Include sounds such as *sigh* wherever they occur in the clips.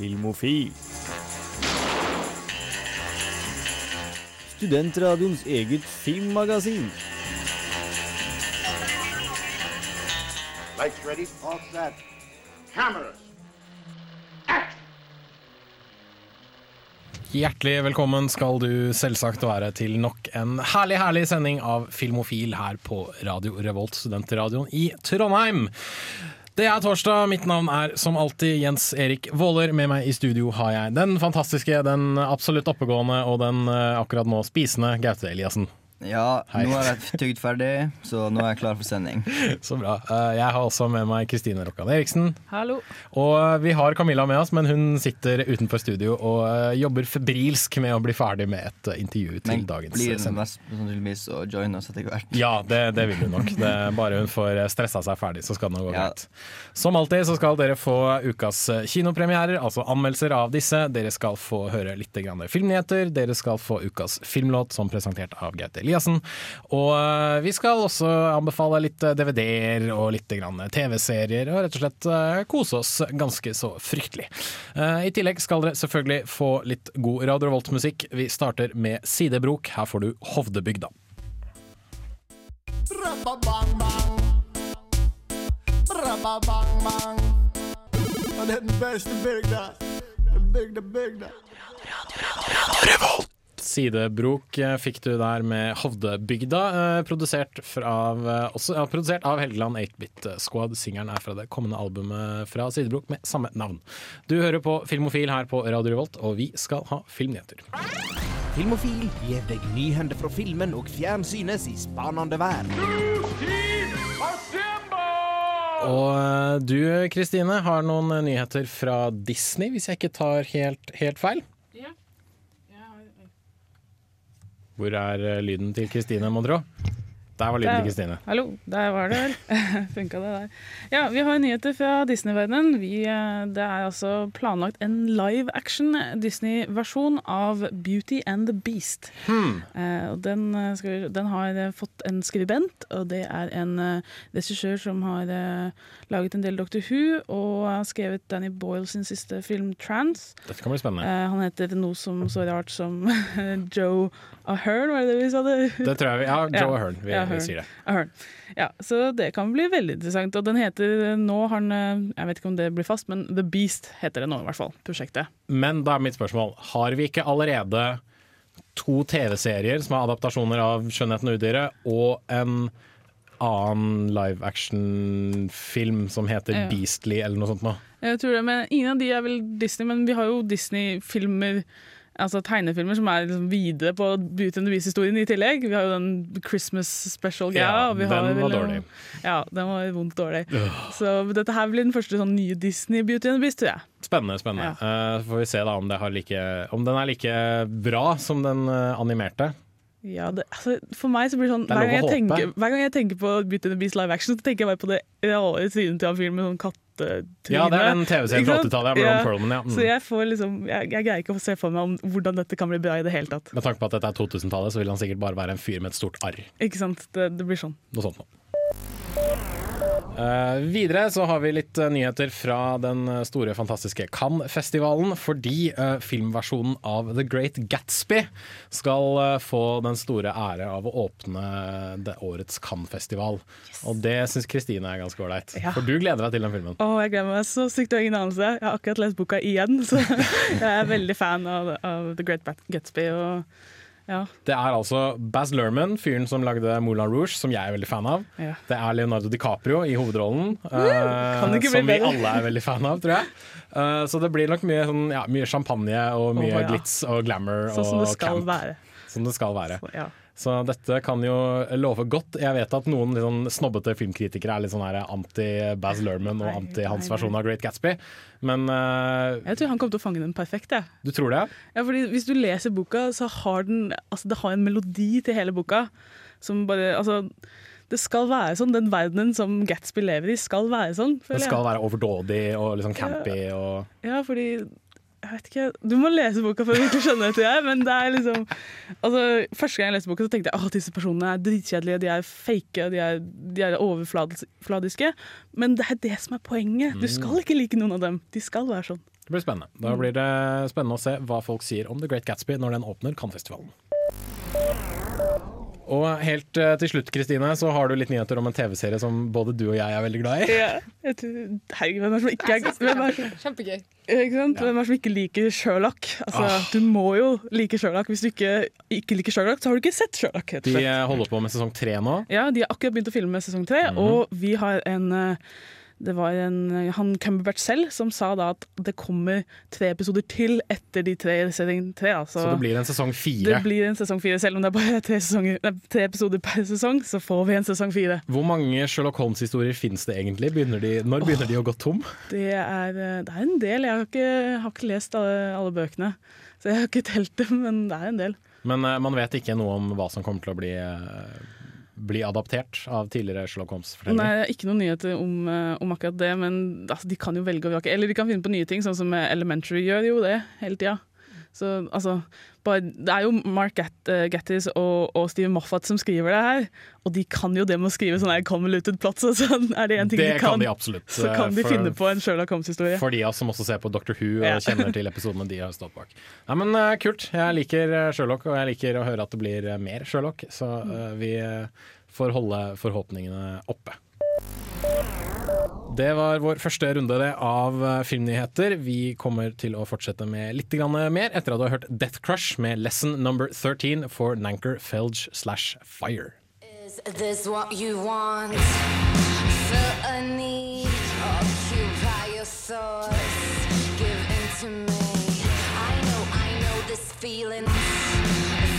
Filmofil. Studentradioens eget filmmagasin. Lights ready. All set. Cameras. Action! Hjertelig velkommen skal du selvsagt være til nok en herlig, herlig sending av Filmofil her på Radio Revolt, studentradioen i Trondheim. Det er torsdag, mitt navn er som alltid Jens Erik Våler. Med meg i studio har jeg den fantastiske, den absolutt oppegående og den eh, akkurat nå spisende Gaute Eliassen. Ja, Hei. nå har jeg tygd ferdig, så nå er jeg klar for sending. *laughs* Så bra. Eh, Jeg har også med meg Kristine Rokkan Eriksen. Hallo. Og eh, vi har Camilla med oss, men hun sitter utenfor studio og eh, jobber febrilsk med å bli ferdig med et intervju til Men dagens blir den sending. mest sannsynligvis å joine oss etter hvert. Ja, det, det vil hun nok. Det er bare hun får stressa seg ferdig, så skal det nå gå Ja. greit. Som alltid så skal dere få ukas kinopremierer, altså anmeldelser av disse. Dere skal få høre litt grann filmnyheter. Dere skal få ukas filmlåt, som presentert av Gaute Eliassen. Og eh, vi skal også anbefale litt eh, DVD-er og litt TV-serier, og rett og slett eh, kose oss ganske så fryktelig. Eh, I tillegg skal dere selvfølgelig få litt god Radio Revolt-musikk. Vi starter med Sidebrok. Her får du Hovdebygda. Er den beste bygda. Bygda, bygda. Sidebrok eh, fikk du der med Hovdebygda, eh, produsert, av, eh, også, ja, produsert av Helgeland 8-Bit Squad. Singelen er fra det kommende albumet fra Sidebrok med samme navn. Du hører på Filmofil her på Radio Revolt, og vi skal ha filmnyheter. Filmofil gir deg nyhender fra filmen og fjernsynets i spanende verden. Og du Kristine har noen nyheter fra Disney, hvis jeg ikke tar helt, helt feil. Ja. Hvor er eh, lyden til Kristine, mon tro? Der var lyden til Kristine. Hallo, der var det vel. *laughs* Funka det der. Ja, vi har nyheter fra Disney-verdenen. Eh, Det er altså planlagt en live action Disney-versjon av Beauty and the Beast. Eh, den, eh, skal, vi- den har fått en skribent, og det er en regissør som har laget en del Doctor Who, og har skrevet Danny Boyle sin siste film, Trans. Dette kan bli spennende. Eh, han heter noe som så rart som *laughs* Joe Ahern, var det det vi sa det? Det tror jeg vi Ja, *laughs* Joe Ja. Ahern. Vi, Ja, vi sier det. Ahern. Ja, så det kan bli veldig interessant. Og den heter nå har den, Jeg vet ikke om det blir fast, men The Beast heter det nå, i hvert fall. Prosjektet. Men da er mitt spørsmål, har vi ikke allerede to TV-serier som er adaptasjoner av 'Skjønnheten og udyret', og en annen live action-film som heter Ja. 'Beastly' eller noe sånt noe? Jeg tror det, men Ingen av de er vel Disney, men vi har jo Disney-filmer. Altså tegnefilmer som er liksom videre på Beauty and the Beast-historien i tillegg. Vi har jo den Christmas special-greia. Ja, den har var dårlig. Ja, den var vondt dårlig. Så dette her blir den første sånn nye Disney Beauty and the Beast, tror jeg. Spennende. spennende. Eh, Så får vi se da om, det har like, om den er like bra som den eh, animerte. Ja, det, altså, for meg så blir det sånn Det er hver gang, tenker, hver gang jeg tenker på Beauty and the Beast live action, så tenker jeg bare på det rare trynet til han fyren med sånn kattetryne. Ja, det er den TV-serien fra 80-tallet. Ja, Ja. Perlman, ja. Mm. Så jeg får liksom jeg, jeg greier ikke å se for meg om hvordan dette kan bli bra i det hele tatt. Med tanke på at dette er 2000-tallet, så vil han sikkert bare være en fyr med et stort arr. Ikke sant? Det, det blir sånn. Noe sånt noe. Eh, videre så har vi litt uh, nyheter fra den eh, store, fantastiske Cannes-festivalen. Fordi uh, filmversjonen av The Great Gatsby skal få den store ære av å åpne det årets Cannes-festival. Og det syns Kristine er ganske ålreit. Ja. For du gleder deg til den filmen. Å, jeg gleder meg så sykt, har ingen anelse. Jeg har akkurat lest boka igjen, så *laughs* jeg er veldig fan av, av The Great Gatsby. Og ja, Det er altså Baz Luhrmann, fyren som lagde Moulin Rouge, som jeg er veldig fan av. ja. Det er Leonardo DiCaprio i hovedrollen, bli som vi alle er veldig fan av, tror jeg. Uh, så det blir nok mye, sånn, ja, mye champagne og mye oh, glitz og glamour Sånn som og camp. være. Som det skal være. Så, ja. Så dette kan jo love godt. Jeg vet at noen sånn snobbete filmkritikere er litt sånn anti-Baz Lerman og anti hans versjon av Great Gatsby, men uh, Jeg tror han kommer til å fange den perfekt. jeg. du tror det? Ja, fordi Hvis du leser boka, så har den altså det har en melodi til hele boka. Som bare, altså Det skal være sånn. Den verdenen som Gatsby lever i, skal være sånn. Det skal jeg. være overdådig og liksom campy og Ja, fordi jeg vet ikke, Du må lese boka for å virkelig skjønne det, jeg. Men det er liksom altså, Første gang jeg leste boka, så tenkte jeg at disse personene er dritkjedelige, de er fake, de er, de er overfladiske. Men det er det som er poenget. Du skal ikke like noen av dem. De skal være sånn. Det blir spennende. Da blir det spennende å se hva folk sier om The Great Gatsby når den åpner Cannes-festivalen. Og helt eh, til slutt, Kristine, så har du litt nyheter om en TV-serie som både du og jeg er veldig glad i. Ja, herregud, hvem er det som ikke, er, hvem er, Kjempegøy. ikke sant? Hvem er det som ikke liker Sherlock? Altså, Ah. Du må jo like Sherlock. Hvis du ikke, ikke liker Sherlock, så har du ikke sett Sherlock. De eh, holder på med sesong tre nå. Ja, De har akkurat begynt å filme sesong tre, Mhm. og vi har en eh, det var en, han Cumberbatch selv som sa da at det kommer tre episoder til etter de tre sesong tre. Altså, Så det blir en sesong fire? det blir en sesong fire. Selv om det er bare tre, sesonger, nei, tre episoder per sesong, så får vi en sesong fire. Hvor mange Sherlock Holmes-historier finnes det egentlig? Begynner de, når begynner de å gå tom? Det er, eh, det er en del. Jeg har ikke, har ikke lest alle, alle bøkene, så jeg har ikke telt dem, men det er en del. Men eh, man vet ikke noe om hva som kommer til å bli, eh, bli adaptert av tidligere Sherlock Nei, Holmes-fortellinger. ikke noen nyheter om, eh, om akkurat det, men altså, de kan jo velge å vrake. Eller de kan finne på nye ting, sånn som eh, Elementary gjør jo det hele tida. Så altså bare, Det er jo Mark eh, Gattis og, og Steve Moffat som skriver det her, og de kan jo det med å skrive sånn convoluted plots, *laughs* sånn er det én ting Det de kan kan, de absolutt. så kan de eh, for- finne på en Sherlock Holmes-historie. For de av oss som også ser på Doctor Who og Ja. *laughs* kjenner til episodene de har stått bak. Nei, men uh, Kult. Jeg liker eh, Sherlock, og jeg liker å høre at det blir eh, mer Sherlock. Så uh, vi eh, får holde forhåpningene oppe. Det var vår første runde av eh, filmnyheter. Vi kommer til å fortsette med litt mer etter at du har hørt Death Crush med lesson number 13 for Nanker Felge slash Fire. Is this what you want? Feel a need, occupy your source, give in to me. I know, I know this feeling.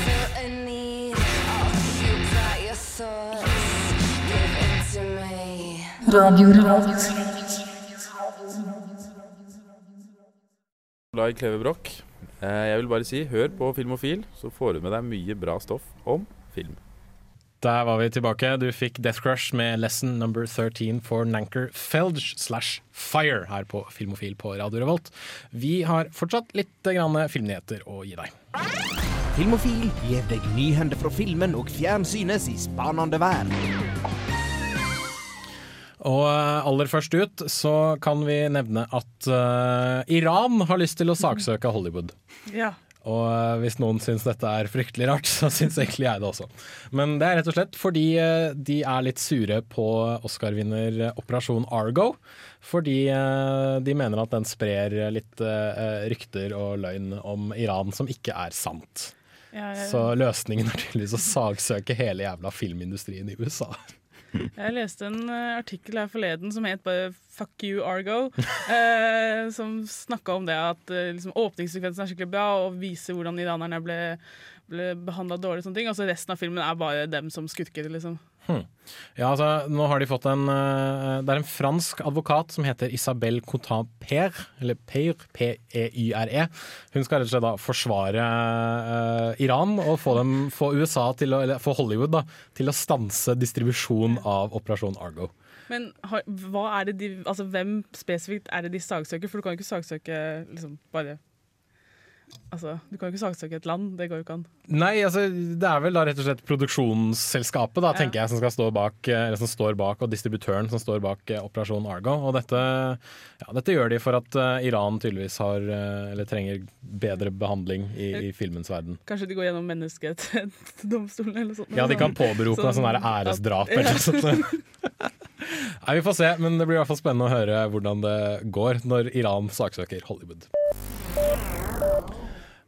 Feel a need, occupy your to me. Glad i Klevebrok. Eh, Jeg vil bare si, hør på Filmofil, så får du med deg mye bra stoff om film. Der var vi tilbake. Du fikk Death Crush med lesson number 13 for Nanker Felge slash Fire her på Filmofil på Radio Revolt. Vi har fortsatt litt grann filmnyheter å gi deg. Filmofil gir deg nyhender fra filmen og fjernsynets i spanende verden. Og eh, aller først ut så kan vi nevne at uh, Iran har lyst til å saksøke Hollywood. Ja. Og eh, hvis noen syns dette er fryktelig rart, *laughs* så syns egentlig jeg det også. Men det er rett og slett fordi de er litt sure på Oscar-vinner Operasjon Argo. Fordi de mener at den sprer litt rykter og løgn om Iran som ikke er sant. Ja, jeg, Så løsningen er tydeligvis å saksøke hele jævla filmindustrien i USA. Jeg leste en eh, artikkel her forleden som het bare 'Fuck you, Argo'. *laughs* eh, som snakka om det at eh, liksom, åpningssekvensen er skikkelig bra og viser hvordan iranerne ble, ble behandla dårlig. og sånne ting Og så resten av filmen er bare dem som skurker. liksom Ja, altså, nå har de fått en eh, Det er en fransk advokat som heter Isabel Cotin Per, eller Peir, P-E-Y-R-E. Hun skal rett og slett da forsvare uh, Iran og få, dem, få USA til å, eller få Hollywood da, til å stanse distribusjon av Operasjon Argo. Men hva er det de, altså, hvem spesifikt er det de saksøker? For du kan jo ikke saksøke liksom bare Altså, Du kan jo ikke saksøke et land, det går jo ikke an. Nei, altså, det er vel da rett og slett produksjonsselskapet da, Ja. tenker jeg, som, skal stå bak, eh, eller som står bak, og distributøren som står bak eh, Operasjon Argo. Og dette, ja, dette gjør de for at eh, Iran tydeligvis har, eller trenger bedre behandling i, i filmens verden. Kanskje de går gjennom menneskerettighetsdomstolen *laughs* eller noe sånt. Ja, de kan påberope Sånn sånn æresdrap eller noe sånt. *laughs* Nei, Vi får se, men det blir i hvert fall spennende å høre hvordan det går når Iran saksøker Hollywood.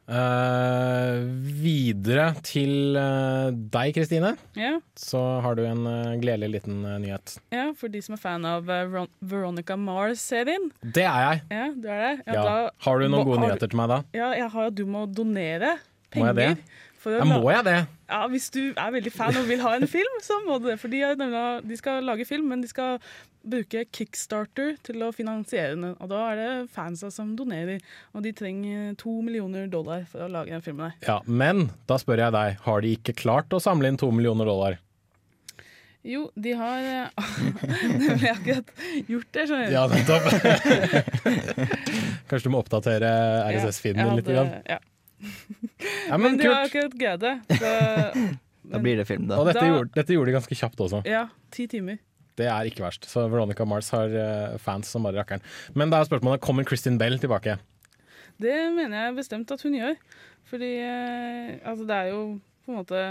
Eh, videre til uh, deg, Kristine. Yeah. Så har du en uh, gledelig liten nyhet. ja, for de som er fan av Veronica Mars-serien. Det er jeg. Ja, du er det? Ja. da, Har du noen gode har nyheter til meg da? Ja, jeg har at du må donere Må jeg penger. det? Å må jeg det? Ja, Hvis du er veldig fan og vil ha en film, så må du det. For de, skal lage film, men de skal bruke Kickstarter til å finansiere den. Og da er det fansa som donerer. Og de trenger to millioner dollar for å lage den filmen der. Ja, Men da spør jeg deg, har de ikke klart å samle inn to millioner dollar? Jo, de har eh, *laughs* nemlig akkurat gjort det, skjønner du. Ja, nettopp. *laughs* Kanskje du må oppdatere RSS-feeden din litt? Grann. Ja. *laughs* Ja, Men men de har kult. akkurat greid det. Så, *laughs* Da blir det film, da. Og dette Da- gjorde, dette gjorde de ganske kjapt også. ja, ti timer. Det er ikke verst. Så Veronica Mars har eh, fans som bare rakkeren. Men da er spørsmålet kommer Kristin Bell tilbake. Det mener jeg bestemt at hun gjør. Fordi eh, altså det er jo på en måte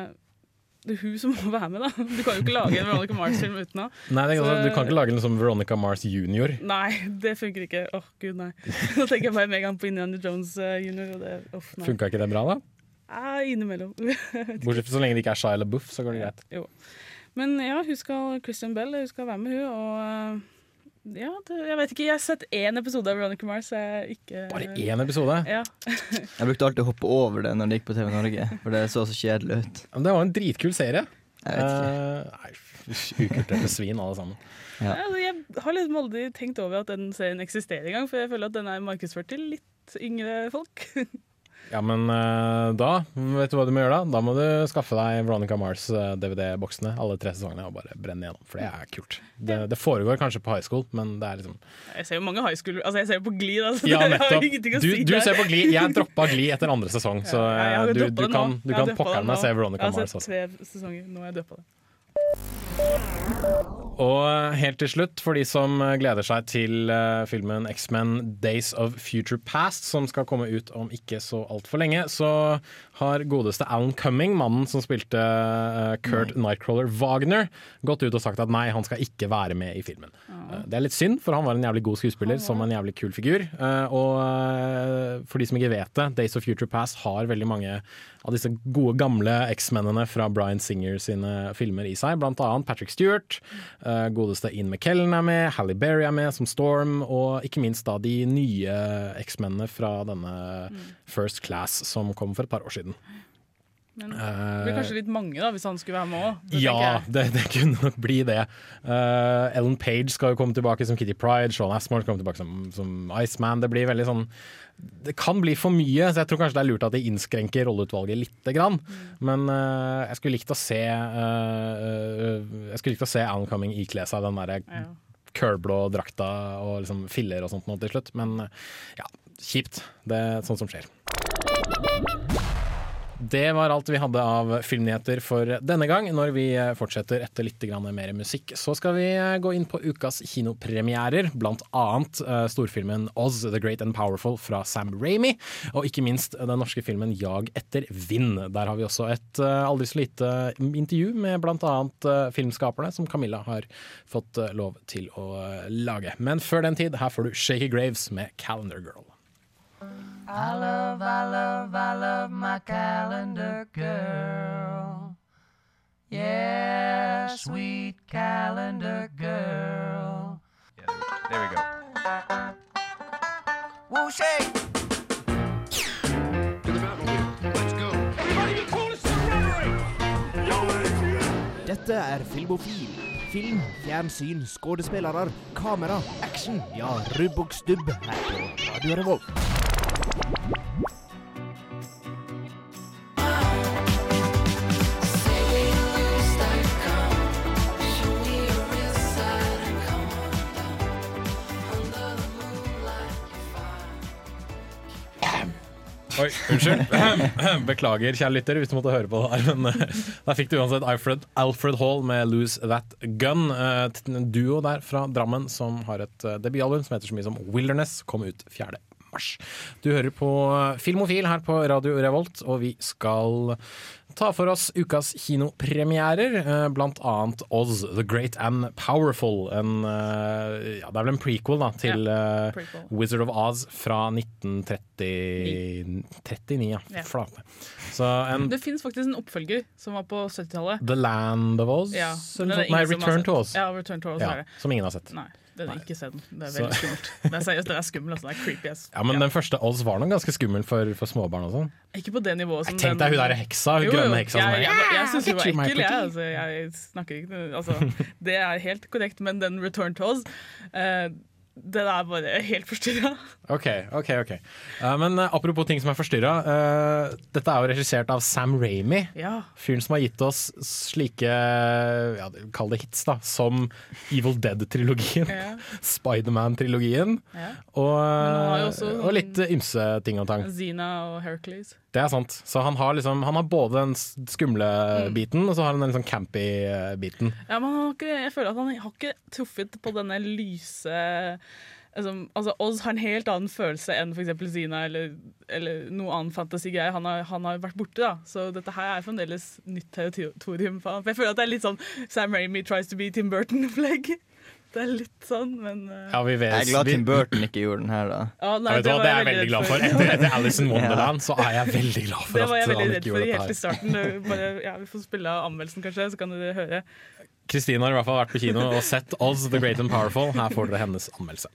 det er hun som må være med, da. Du kan jo ikke lage en Veronica Mars-film uten henne. Nei, Så- Du kan ikke lage en som Veronica Mars junior. Nei, det funker ikke. Åh, gud, nei. Nå tenker jeg bare med en gang på Indiana Jones eh, junior. Og det, oh. Funka ikke det bra, da? Ah, innimellom. *laughs* Bortsett fra så lenge det ikke er Shia LaBeouf, så går det greit. Jo. Men ja, hun skal, Christian Bell hun skal være med, hun. Og eh, ja, det, jeg vet ikke. Jeg har sett én episode av Veronica Mars. Jeg ikke Bare én episode? Ja. *laughs* Jeg brukte alltid å hoppe over det når det gikk på TV Norge, for det så så kjedelig ut. Men det var en dritkul serie. Jeg vet ikke. Uh, nei, svin, alle sammen. Ja. Altså, jeg har liksom aldri tenkt over at den serien eksisterer engang, for jeg føler at den er markedsført til litt yngre folk. *laughs* Ja, men eh, da, vet du hva du må gjøre da? Da må du skaffe deg Veronica Mars eh, DVD-boksene, alle tre sesongene, og bare brenne gjennom. For det er kult. Det, det foregår kanskje på high school, men det er liksom Jeg ser jo mange high school Altså, jeg ser jo på Glee, altså. Ja, *laughs* nettopp. Du, si du ser på Glee. Jeg *laughs* droppa Glee etter andre sesong, så Ja, eh, du, du kan, du kan pokkeren meg se Veronica Jeg har Mars sett tre sesonger. Nå har jeg droppa det. Og helt til slutt, for de som gleder seg til eh, filmen X-Men Days of Future Past, som skal komme ut om ikke så altfor lenge, så har godeste Alan Cumming, mannen som spilte eh, Kurt Nightcrawler Wagner, gått ut og sagt at nei, han skal ikke være med i filmen. Eh, Det er litt synd, for han var en jævlig god skuespiller som en jævlig kul figur. Og for de som ikke vet det, Days of Future Past har veldig mange av disse gode gamle X-mennene fra Bryan Singer sine filmer i seg, blant annet Patrick Stewart. Eh, godeste Ian McKellen er med, Halle Berry er med som Storm, og ikke minst da de nye X-mennene fra denne First Class som kom for et par år siden. Men det blir kanskje litt mange da, hvis han skulle være med òg. Ja, det, det kunne nok bli det. Uh, Ellen Page skal jo komme tilbake som Kitty Pride, Sean Asmore skal komme tilbake som, som Iceman. Det blir veldig sånn Det kan bli for mye, så jeg tror kanskje det er lurt at de innskrenker rolleutvalget lite grann. Men uh, jeg skulle likt å se eh, eh, Jeg skulle likt å se Alan Cumming ikle seg den derre Ja. drakta og liksom filler og sånt nå til slutt. Men eh, ja, kjipt. Det er sånt som skjer. Det var alt vi hadde av filmnyheter for denne gang. Når vi fortsetter etter litt mer musikk, så skal vi gå inn på ukas kinopremierer. Blant annet eh, storfilmen Oz the Great and Powerful fra Sam Ramy. Og ikke minst den norske filmen Jag etter vind. Der har vi også et eh, aldri så lite intervju med blant annet eh, filmskaperne, som Camilla har fått eh, lov til å eh, lage. Men før den tid, her får du Shaky Graves med Calendar Girl. I love, I love, I love my calendar girl. Yeah, sweet calendar girl. There we go. Woo shake! Dette er Filmofil. Film, fjernsyn, skuespillere, kamera, action. Ja, rubb og stubb her på Radio Revolt. Oi, unnskyld. *clears throat* Beklager, kjære lytter, hvis du måtte høre på det her. Men eh, der fikk du uansett Alfred, Alfred Hall med 'Lose That Gun'. eh, En duo der fra Drammen som har et eh, debutalbum som heter så mye som 'Wilderness'. Kom ut 4. mars. Du hører på Filmofil her på Radio Revolt, og vi skal ta for oss ukas kinopremierer. eh, Blant annet Oz the Great and Powerful. En, eh, ja, det er vel en prequel da, til ja, prequel. Wizard of Oz fra 1939. 39, ja. Ja. Flate. Så en Det fins faktisk en oppfølger som var på 70-tallet. The Land of Oz? Nei, Return to Oz. Ja, Return to Oz som ingen har sett. Nei, den er ikke sett. Det er Så- veldig skummelt. Det er seriøst, det er skummelt. Altså. Det er creepy. ass. Ja, Men den første Oz var nok ganske skummel for, for småbarn og sånn. Ikke på det nivået som Tenk deg hun der heksa, hun grønne heksa Jeg, er, jeg, jeg syns hun var you, my ekkel, jeg. Altså, jeg snakker ikke altså, Det er helt korrekt, men den Return to Oz eh, Den er bare helt forstyrra. Ok, ok, ok. Uh, men uh, apropos ting som er forstyrra. dette er jo regissert av Sam Ramy. Ja. Fyren som har gitt oss slike, ja, kall det hits, da, som Evil Dead-trilogien, Ja. *laughs* Spiderman-trilogien, Ja. og, og litt eh, ymse ting og tang. Zina og Hercules. Det er sant. Så han har, liksom, han har både den skumle Mm. biten, og så har han den liksom campy eh, biten. Ja, men han har ikke, jeg føler at han har ikke truffet på denne lyse altså, altså, Oz har en helt annen følelse enn f.eks. Zina eller, eller noe annen fantasigreier han, han har vært borte. da Så dette her er fremdeles nytt territorium for han. For jeg føler at det er litt sånn Sam Raimi tries to be Tim Burton-opplegg. Det er litt sånn, men uh, Ja, vi vet, Jeg er glad Tim Burton ikke gjorde den her, da. ja, nei, Ja, vet var det er jeg veldig glad for. Etter, etter Alice in *laughs* Wonderland så er jeg veldig glad for Det var jeg veldig redd for helt i starten. Bare, ja, vi får spille av anmeldelsen, kanskje, så kan dere høre. Kristine har i hvert fall vært på kino og sett Oz the Great and Powerful. Her får dere hennes anmeldelse.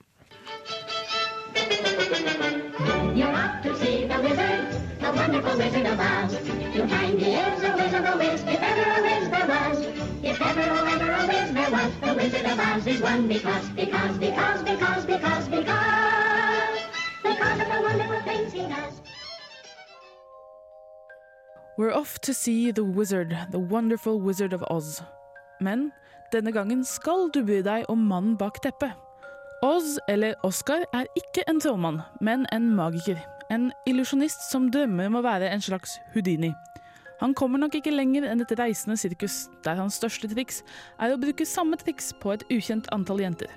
We're off to see the wizard, the wonderful Wizard of Oz. Men denne gangen skal du bry deg om mannen bak teppet. Oz, eller Oscar, er ikke en trollmann, men en magiker. En illusjonist som drømmer om å være en slags Houdini. Han kommer nok ikke lenger enn et reisende sirkus, der hans største triks er å bruke samme triks på et ukjent antall jenter.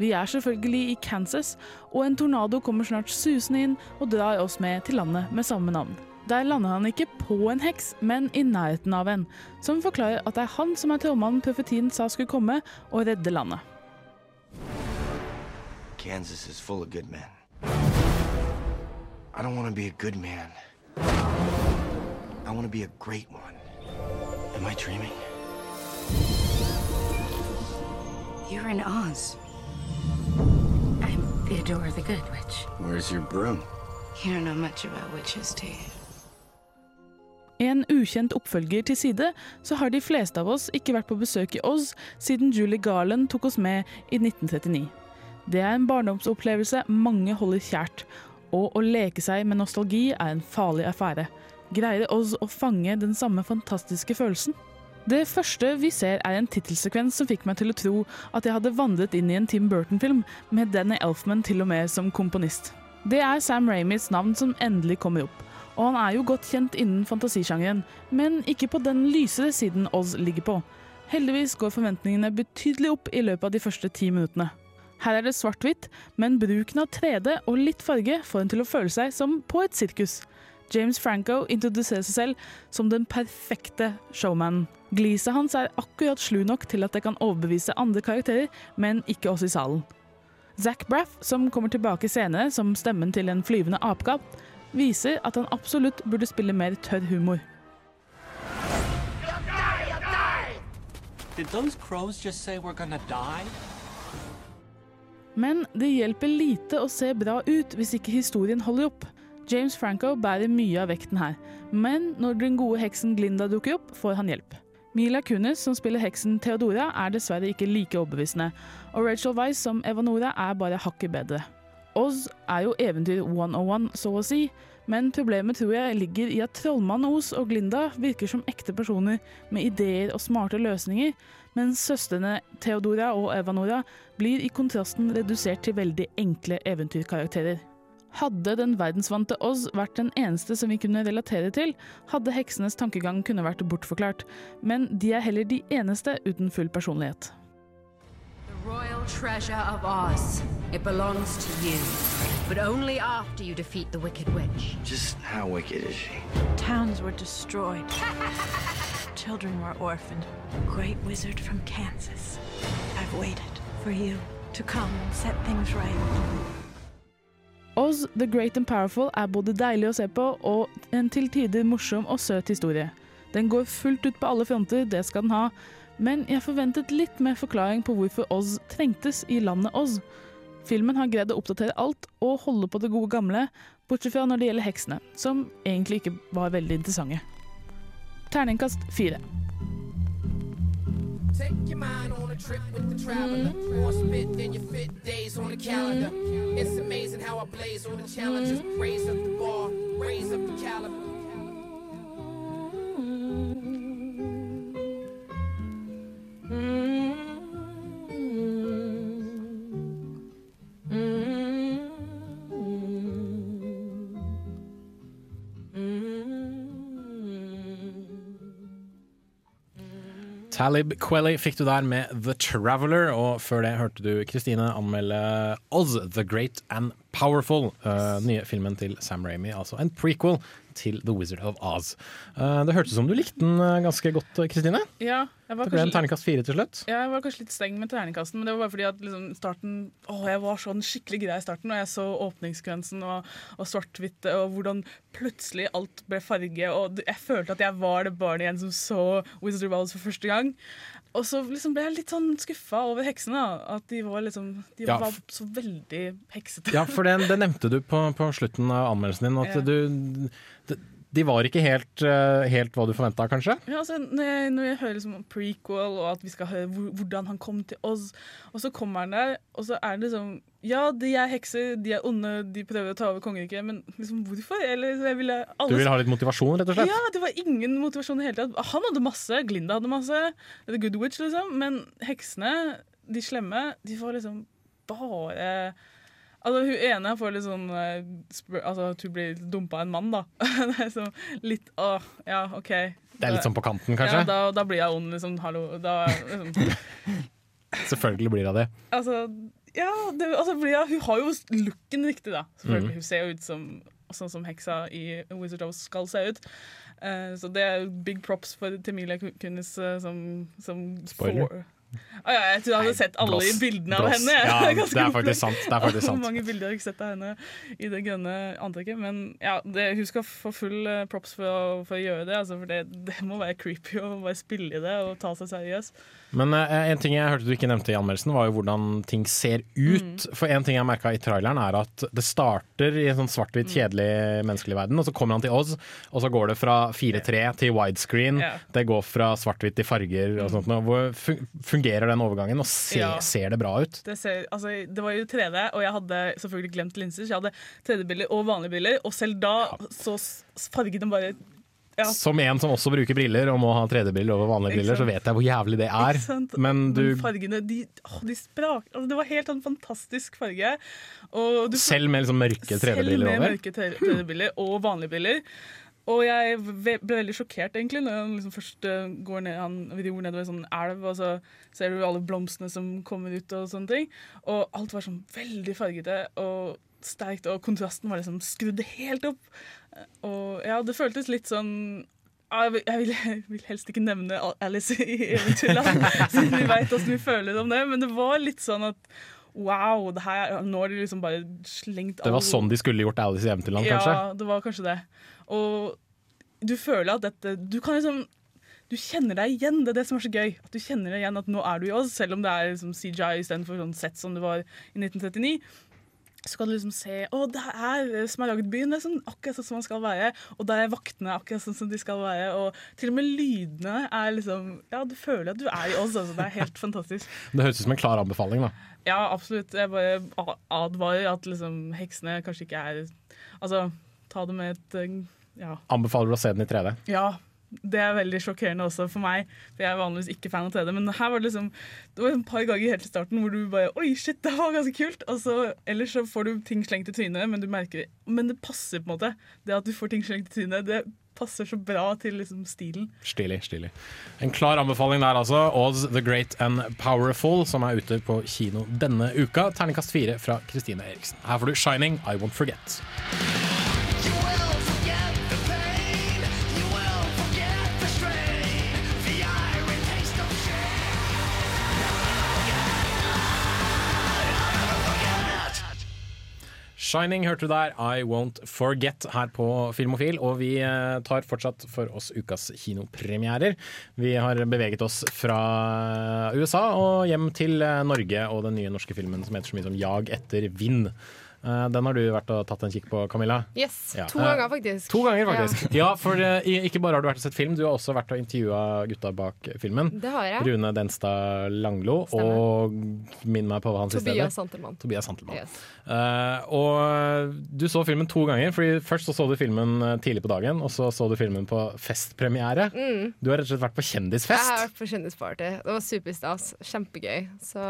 Vi er selvfølgelig i Kansas, og en tornado kommer snart susende inn og drar oss med til landet med samme navn. Der lander han ikke på en heks, men i nærheten av en, som forklarer at det er han som er trollmannen profetien sa skulle komme og redde landet. Kansas is full of good men. I don't want to be a good man. I want to be a great one. Am I dreaming? You're in Oz. I'm Theodora the Good Witch. Where's your broom? You don't know much about witches, do you? En ukjent oppfølger til side, så har de fleste av oss ikke vært på besøk i Oz siden Julie Garland tok oss med i 1939. Det er en barndomsopplevelse mange holder kjært, og å leke seg med nostalgi er en farlig affære. Greier Oz å fange den samme fantastiske følelsen? Det første vi ser er en tittelsekvens som fikk meg til å tro at jeg hadde vandret inn i en Tim Burton-film med Danny Elfman til og med som komponist. Det er Sam Raimis navn som endelig kommer opp. Og han er jo godt kjent innen fantasisjangeren, men ikke på den lysere siden Oz ligger på. Heldigvis går forventningene betydelig opp i løpet av de første ti minuttene. Her er det svart-hvitt, men bruken av 3D og litt farge får en til å føle seg som på et sirkus. James Franco introduserer seg selv som den perfekte showmanen. Gliset hans er akkurat slu nok til at det kan overbevise andre karakterer, men ikke oss i salen. Zac Braff, som kommer tilbake senere som stemmen til en flyvende apekatt, viser at han absolutt burde spille mer tørr humor. Men det hjelper lite å se bra ut hvis ikke historien holder opp. James Franco bærer mye av vekten her, men når den gode heksen Glinda dukker opp, får han hjelp. Mila Kunis, som spiller heksen Theodora, er dessverre ikke like overbevisende, og Rachel Weisz som Evanora er bare hakket bedre. Oz er jo eventyr 101, så å si, men problemet tror jeg ligger i at trollmann Os og Glinda virker som ekte personer med ideer og smarte løsninger, mens søstrene Theodora og Evanora blir i kontrasten redusert til veldig enkle eventyrkarakterer. Hadde den verdensvante Oz vært den eneste som vi kunne relatere til, hadde heksenes tankegang kunne vært bortforklart, men de er heller de eneste uten full personlighet. The royal treasure of Oz. It belongs to you. But only after you defeat the Wicked Witch. Just how wicked is she? Towns were destroyed. *laughs* Children were orphaned. Great wizard from Kansas. I've waited for you to come and set things right. Oz the Great and Powerful er både deilig å se på og en til tider morsom og søt historie. Den går fullt ut på alle fronter, det skal den ha, men jeg forventet litt mer forklaring på hvorfor Oz trengtes i landet Oz. Filmen har greid å oppdatere alt og holde på det gode gamle, bortsett fra når det gjelder heksene, som egentlig ikke var veldig interessante. Terningkast fire. Take. Talib Kweli fikk du der med The Traveler, og før det hørte du Kristine anmelde Oz, The Great and Powerful, uh, nye filmen til Sam Ramy, altså en prequel til The Wizard of Oz. Uh, det hørtes ut som du likte den eh, ganske godt, Kristine. Ja, jeg var Det ble en kanskje- terningkast fire til slutt. Ja, jeg var kanskje litt streng med terningkasten, men det var bare fordi at liksom starten Å, jeg var sånn skikkelig grei i starten, og jeg så åpningssekvensen og, og svart-hvitt, og hvordan plutselig alt ble farge, og jeg følte at jeg var det barnet igjen som så Wizard of Oz for første gang. Og så liksom ble jeg litt sånn skuffa over heksene, da. At de var liksom De Ja, var så veldig heksete. Ja, for det, det nevnte du på, på slutten av anmeldelsen din, at Ja. du de, de var ikke helt, eh, helt hva du forventa, kanskje? Ja, altså, når, jeg, når jeg hører liksom om prequel, og at vi skal høre hvordan han kom til oss, og så kommer han der, og så er det liksom Ja, de er hekser, de er onde, de prøver å ta over kongeriket, men liksom hvorfor? Eller jeg ville alle Du vil ha litt motivasjon, rett og slett? Ja, det var ingen motivasjon i hele tatt. Han hadde masse, Glinda hadde masse, The Good Witch, liksom, men heksene, de slemme, de får liksom bare Altså, Hun ene får litt sånn eh, Altså at hun blir dumpa av en mann, da. *laughs* det er sånn litt Åh, ja, OK. Det er litt sånn på kanten, kanskje? Ja, da, da blir jeg ond, liksom. Hallo. Da, liksom. *laughs* Selvfølgelig blir det det. Altså, ja, det, altså blir jeg, Hun har jo looken riktig, da. Selvfølgelig. mm. Hun ser jo ut som sånn som heksa i Wizard of skal se ut. Uh, så det er big props for Temilia Kunis uh, som, som Spoiler. får- Ah, ja, jeg tror jeg hadde sett alle blås. i bildene av Blås. henne. Ja, *laughs* det er faktisk sant. Det er faktisk *laughs* sant. mange bilder har jeg ikke sett av henne i det grønne antrekket? Men ja, det, hun skal få full eh, props for å, for å gjøre det. Altså, for det, det må være creepy å bare spille i det og ta seg seriøs. Men eh, en ting jeg hørte du ikke nevnte i anmeldelsen, var jo hvordan ting ser ut. Mm. For en ting jeg merka i traileren, er at det starter i en sånn Mm. svart-hvitt, kjedelig menneskelig verden, og så kommer han til Oz, og så går det fra 4-3 til widescreen. Yeah. Det går fra svart-hvitt til farger og sånt. Hvor fungerer den overgangen, og ser, Ja. ser det bra ut? Det, ser, altså, det var jo 3D, og jeg hadde selvfølgelig glemt linser, så jeg hadde 3D-bilder og vanlige bilder. Og selv da så fargene bare ja. Som en som også bruker briller og må ha 3D-briller over vanlige briller, så vet jeg hvor jævlig det er. Men du, Men fargene, de, å, de sprak altså, Det var helt en fantastisk farge. Du, selv med liksom mørke 3D-briller over? Selv med mørke 3D-briller og vanlige briller. Og jeg ble veldig sjokkert egentlig når han liksom først eh, går ned, han ror nedover en sånn elv, og så ser du alle blomstene som kommer ut og sånne ting. Og alt var sånn veldig fargete og sterkt, og kontrasten var liksom skrudd helt opp. Og ja, det føltes litt sånn jeg vil, jeg, vil, helst ikke nevne Alice i Eventyrland, *laughs* siden vi veit åssen vi føler om det, men det var litt sånn at wow, det her, nå har de liksom bare slengt Det var sånn de skulle gjort Alice i Eventyrland, ja, kanskje? det var kanskje det. Og du føler at dette Du kan liksom Du kjenner deg igjen. Det er det som er så gøy. At du kjenner deg igjen at nå er du i Oz, selv om det er liksom CJI istedenfor sånn sett som det var i 1939. Så kan du liksom se Å, det er byen, Det er sånn akkurat sånn som man skal være. Og der er vaktene akkurat sånn som de skal være. Og til og med lydene er liksom Ja, du føler at du er i oss. Altså. Det er helt fantastisk. *laughs* Det høres ut som en klar anbefaling, da. Ja, absolutt. Jeg bare advarer at liksom heksene kanskje ikke er Altså, ta det med et eh, Ja. Anbefaler du å se den i 3D? Ja, det er veldig sjokkerende også for meg, for jeg er vanligvis ikke fan av 3D. Men her var det liksom Det var et par ganger helt i starten hvor du bare Oi, shit, det var ganske kult! Og så, ellers så får du ting slengt i trynet, men du merker Men det passer på en måte. Det at du får ting slengt i trynet, det passer så bra til liksom stilen. Stilig, stilig. En klar anbefaling der, altså. Oz the Great and Powerful, som er ute på kino denne uka. Terningkast fire fra Kristine Eriksen. Her får du 'Shining I Won't Forget'. Shining hørte du der, I Won't Forget her på Filmofil. Og vi eh, tar fortsatt for oss ukas kinopremierer. Vi har beveget oss fra USA og hjem til eh, Norge og den nye norske filmen som heter så mye som Jag etter vind. Eh, Den har du vært og tatt en kikk på, Camilla? Yes, Ja. to ganger faktisk. To ganger, faktisk. Ja. Ja, for eh, ikke bare har du vært og sett film, du har også vært og intervjua gutta bak filmen. Det har jeg. Rune Denstad Langlo Stemmer. og minn meg på hva han siste Tobias heter. Santelmann. Tobias Santelmann. Yes. Uh, og du så filmen to ganger. Fordi Først så, så du filmen tidlig på dagen, og så så du filmen på festpremiere. Mm. Du har rett og slett vært på kjendisfest. Jeg har vært på kjendisparty. Det var superstas. Kjempegøy. Så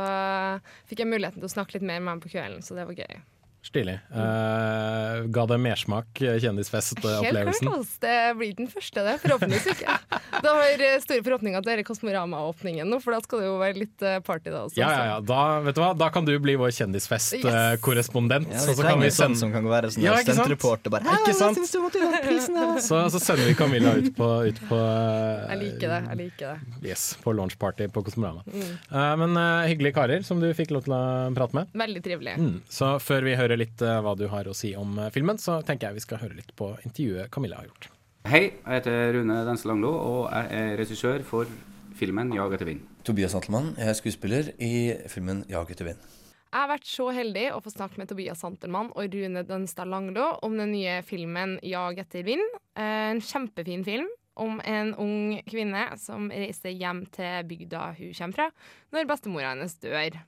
fikk jeg muligheten til å snakke litt mer med ham på kvelden, så det var gøy. Stilig. Uh, ga det mersmak, kjendisfestopplevelsen? Helt kjendisfest-opplevelsen? klart. Det blir den første, det. Forhåpentligvis ikke. *laughs* Da har eh, store forhåpninger til Kosmorama-åpningen nå, for da skal det jo være litt eh, party da også. Ja, ja, ja. Da, vet du hva? da kan du bli vår kjendisfest-korrespondent. Ja, vi trenger en sånn som kan være sånn Ja, stuntreporter. Bare, Ikke sant? du prisen. Så, så sender vi Camilla ut på, ut på uh, Jeg liker det. jeg liker det. Yes, på launchparty på Kosmorama. Mm. Uh, men eh, hyggelige karer som du fikk lov til å prate med. Veldig trivelig. Mm. Så før vi hører litt eh, hva du har å si om eh, filmen, så tenker jeg vi skal høre litt på intervjuet Camilla har gjort. Hei, jeg heter Rune Dense Langlo, og jeg er regissør for filmen 'Jag etter vind'. Tobias Antelmann, jeg er skuespiller i filmen 'Jag etter vind'. Jeg har vært så heldig å få snakke med Tobias Santelmann og Rune Dønstad Langlo om den nye filmen 'Jag etter vind'. Eh, En kjempefin film om en ung kvinne som reiser hjem til bygda hun kommer fra, når bestemora hennes dør.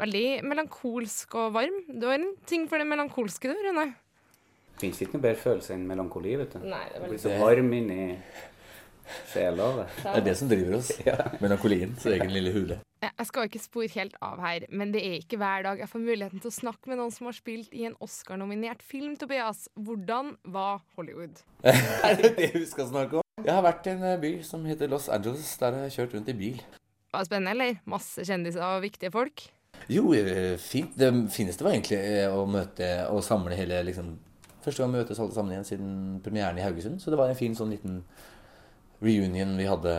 Veldig melankolsk og varm. Du har en ting for det melankolske, du, Rune. Fins ikke noe bedre følelse enn melankoli, vet du. Nei, det er veldig Blir så varm inni sjela. Det. Det er det som driver oss. *laughs* Melankolien, så egen lille hule. Jeg skal ikke spore helt av her, men det er ikke hver dag jeg får muligheten til å snakke med noen som har spilt i en Oscar-nominert film, Tobias. Hvordan var Hollywood? *laughs* er det det vi skal snakke om? Jeg har vært i en eh, by som heter Los Angeles. Der jeg har jeg kjørt rundt i bil. Det Var spennende, eller? Masse kjendiser og viktige folk. Jo, eh, fint. Det fineste var egentlig eh, å møte og samle hele liksom Første gang vi møtes alle sammen igjen siden premieren i Haugesund. Så det var en fin sånn liten reunion vi hadde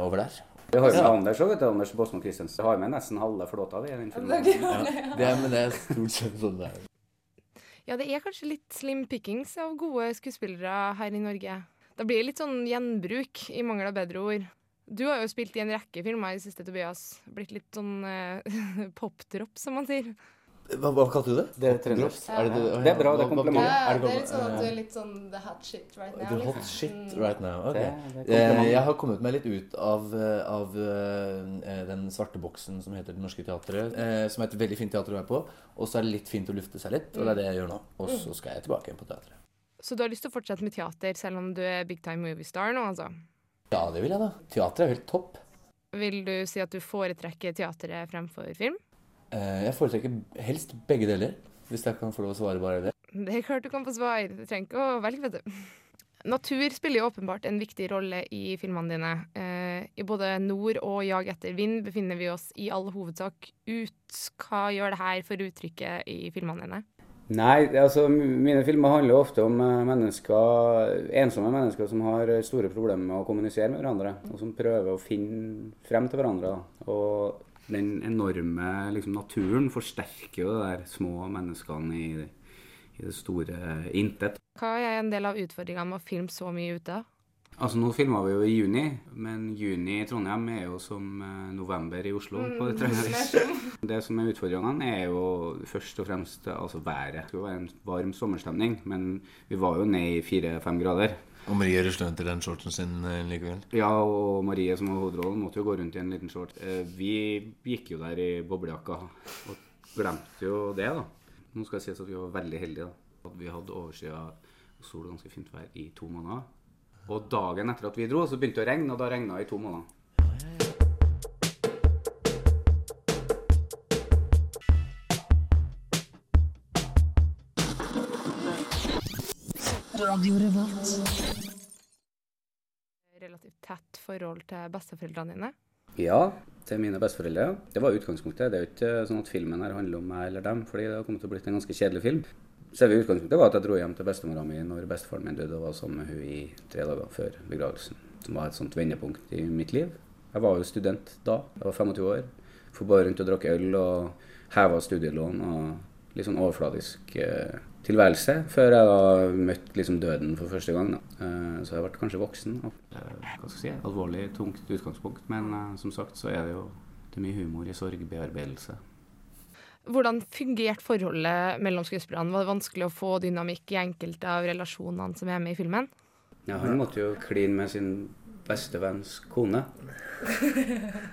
over der. Vi har jo med Ja. Anders òg, vet du. Anders Båsmo Christensen. Vi har med nesten halve flåta i den filmen. det er Ja, det er, men det er stort sett sånn det er. Ja, det er kanskje litt slim pickings av gode skuespillere her i Norge. Da blir det litt sånn gjenbruk, i mangel av bedre ord. Du har jo spilt i en rekke filmer i det siste, Tobias. Blitt litt sånn uh, *laughs* popdrop, som man sier. Hva, hva kalte du det? Det er trøndersk. Drops? Er det, det, Det er bra, det er kompliment. Ja, det er litt sånn at eh, du er litt sånn the hot shit right now. The hot liksom. shit Mm. right now. Ok. Det- det Eh. Jeg har kommet meg litt ut av, eh, av eh, den svarte boksen som heter Det Norske Teatret. eh, Som er et veldig fint teater å være på. Og så er det litt fint å lufte seg litt, og det er det jeg gjør nå. Og så skal jeg tilbake igjen på teatret. Så du har lyst til å fortsette med teater, selv om du er big time movie star nå, altså? Ja, det vil jeg, da. Teater er jo helt topp. Vil du si at du foretrekker teateret fremfor film? Eh, Jeg foretrekker helst begge deler, hvis jeg kan få lov å svare bare det. Det er klart du kan få svar. Du trenger ikke å velge, vet du. Natur spiller jo åpenbart en viktig rolle i filmene dine. Eh, I både nord og Jag etter vind befinner vi oss i all hovedsak ut. Hva gjør det her for uttrykket i filmene dine? Nei, altså mine filmer handler jo ofte om eh, mennesker, ensomme mennesker som har store problemer med å kommunisere med hverandre, og som prøver å finne frem til hverandre. Da. Og den enorme liksom, naturen forsterker jo de der små menneskene i, i det store intet. Hva er en del av utfordringene med å filme så mye ute? Altså Nå filma vi jo i juni, men juni i Trondheim er jo som eh, november i Oslo. på Mm, annet vis. *laughs* Det som er utfordringene, er jo først og fremst altså været. Det skulle være en varm sommerstemning, men vi var jo ned i fire-fem grader. Og Marie rusler rundt i den shortsen sin eh, likevel. Ja, og Marie som har hovedrollen måtte jo gå rundt i en liten short. Eh, Vi gikk jo der i boblejakka og glemte jo det, da. Nå skal det sies at vi var veldig heldige. da. At vi hadde oversida sol og ganske fint vær i to måneder. Og dagen etter at vi dro, så begynte det å regne, og da regna det i to måneder. Relativt tett forhold til besteforeldrene dine. Ja, til mine besteforeldre. Det var utgangspunktet. Det er jo ikke sånn at filmen her handler om meg eller dem, fordi det har kommet til å blitt en ganske kjedelig film. Selve utgangspunktet var at jeg dro hjem til bestemora mi når bestefaren min døde, og var sammen med hun i tre dager før begravelsen. Som var et sånt vendepunkt i mitt liv. Jeg var jo student da. Jeg var 25 år. For bare rundt og drakk øl og heva studielån og litt sånn overfladisk eh, tilværelse. Før jeg da møtte liksom døden for første gang. Da. Eh, så jeg ble kanskje voksen. Hva skal jeg si, alvorlig, tungt utgangspunkt. Men eh, som sagt så er det jo det er mye humor i sorgbearbeidelse. Hvordan fungerte forholdet mellom skuespillerne? Var det vanskelig å få dynamikk i enkelte av relasjonene som er med i filmen? Ja, han måtte jo kline med sin bestevenns kone.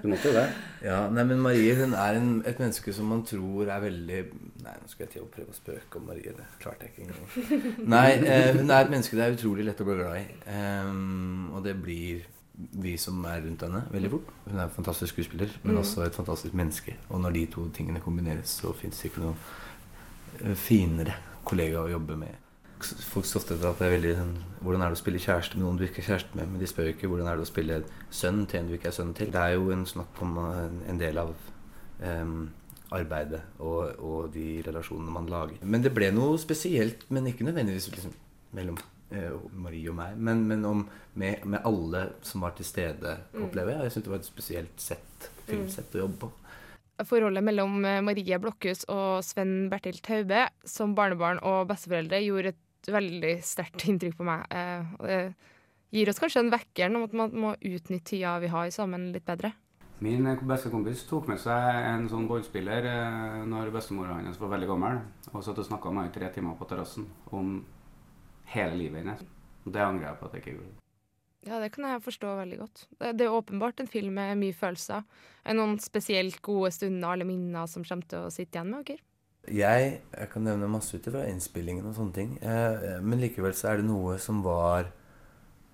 Du måtte jo det. Ja, nei, men Marie hun er en, et menneske som man tror er veldig Nei, nå skal jeg til å prøve å spøke om Marie. Det klarte jeg ikke engang. Nei, eh, hun er et menneske det er utrolig lett å bli glad i. Um, og det blir vi som er rundt henne, veldig fort. Hun er en fantastisk skuespiller, men Mm. også et fantastisk menneske. Og når de to tingene kombineres, så fins det ikke noe eh, finere kollega å jobbe med. Folk står ofte at det er veldig sånn, Hvordan er det å spille kjæreste med noen du ikke er kjæreste med? Men de spør jo ikke hvordan er det å spille sønn til en du ikke er sønn til. Det er jo en snakk om en, en del av um, arbeidet og, og de relasjonene man lager. Men det ble noe spesielt, men ikke nødvendigvis liksom, mellom eh, Marie og meg, men, men om, med, med alle som var til stede, Mm. opplever jeg. Jeg syns det var et spesielt sett, filmsett å jobbe på. Forholdet mellom eh, Marie Blokhus og Sven Bertil Taube som barnebarn og besteforeldre gjorde et veldig sterkt *laughs* inntrykk på meg. Eh, og det gir oss kanskje en vekkeren om at man må utnytte tida vi har sammen litt bedre. Min eh, beste kompis tok med seg en sånn båndspiller eh, når bestemora hans var veldig gammel, og satt og snakka med henne i tre timer på terrassen om hele livet hennes. Og Det angrer jeg på at jeg ikke gjorde. Ja, det kan jeg forstå veldig godt. Det, er åpenbart en film med mye følelser. Er noen spesielt gode stunder eller minner som kommer til å sitte igjen med dere? Jeg, jeg kan nevne masse ut fra innspillingen og sånne ting. Eh, men likevel så er det noe som var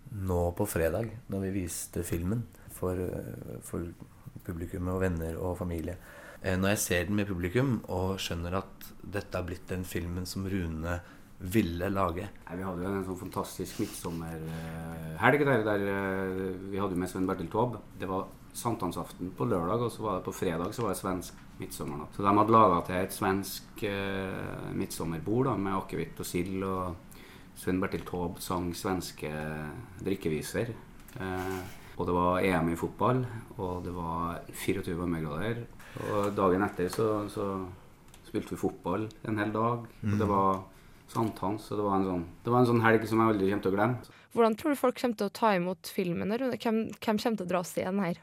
nå på fredag, når vi viste filmen for, eh, for publikum og venner og familie. Eh, når jeg ser den med publikum og skjønner at dette har blitt den filmen som Rune ville lage. Nei, vi hadde jo en sånn fantastisk midtsommerhelg der, der eh, vi hadde med Svein Bertil Taube. Det var sankthansaften på lørdag, og så var det på fredag så var det svensk midtsommernatt. Så de hadde laga til et svensk eh, midtsommerbord da, med akevitt og sild. Og Svein Bertil Taube sang svenske drikkeviser. Eh, og det var EM i fotball, og det var 24 varmegrader. Og dagen etter så, så spilte vi fotball en hel dag. Og det Mm. var sankthans, og det var en sånn, det var en sånn helg som jeg aldri kommer til å glemme. Hvordan tror du folk kommer til å ta imot filmen? Hvem, hvem kommer til å dra oss igjen her?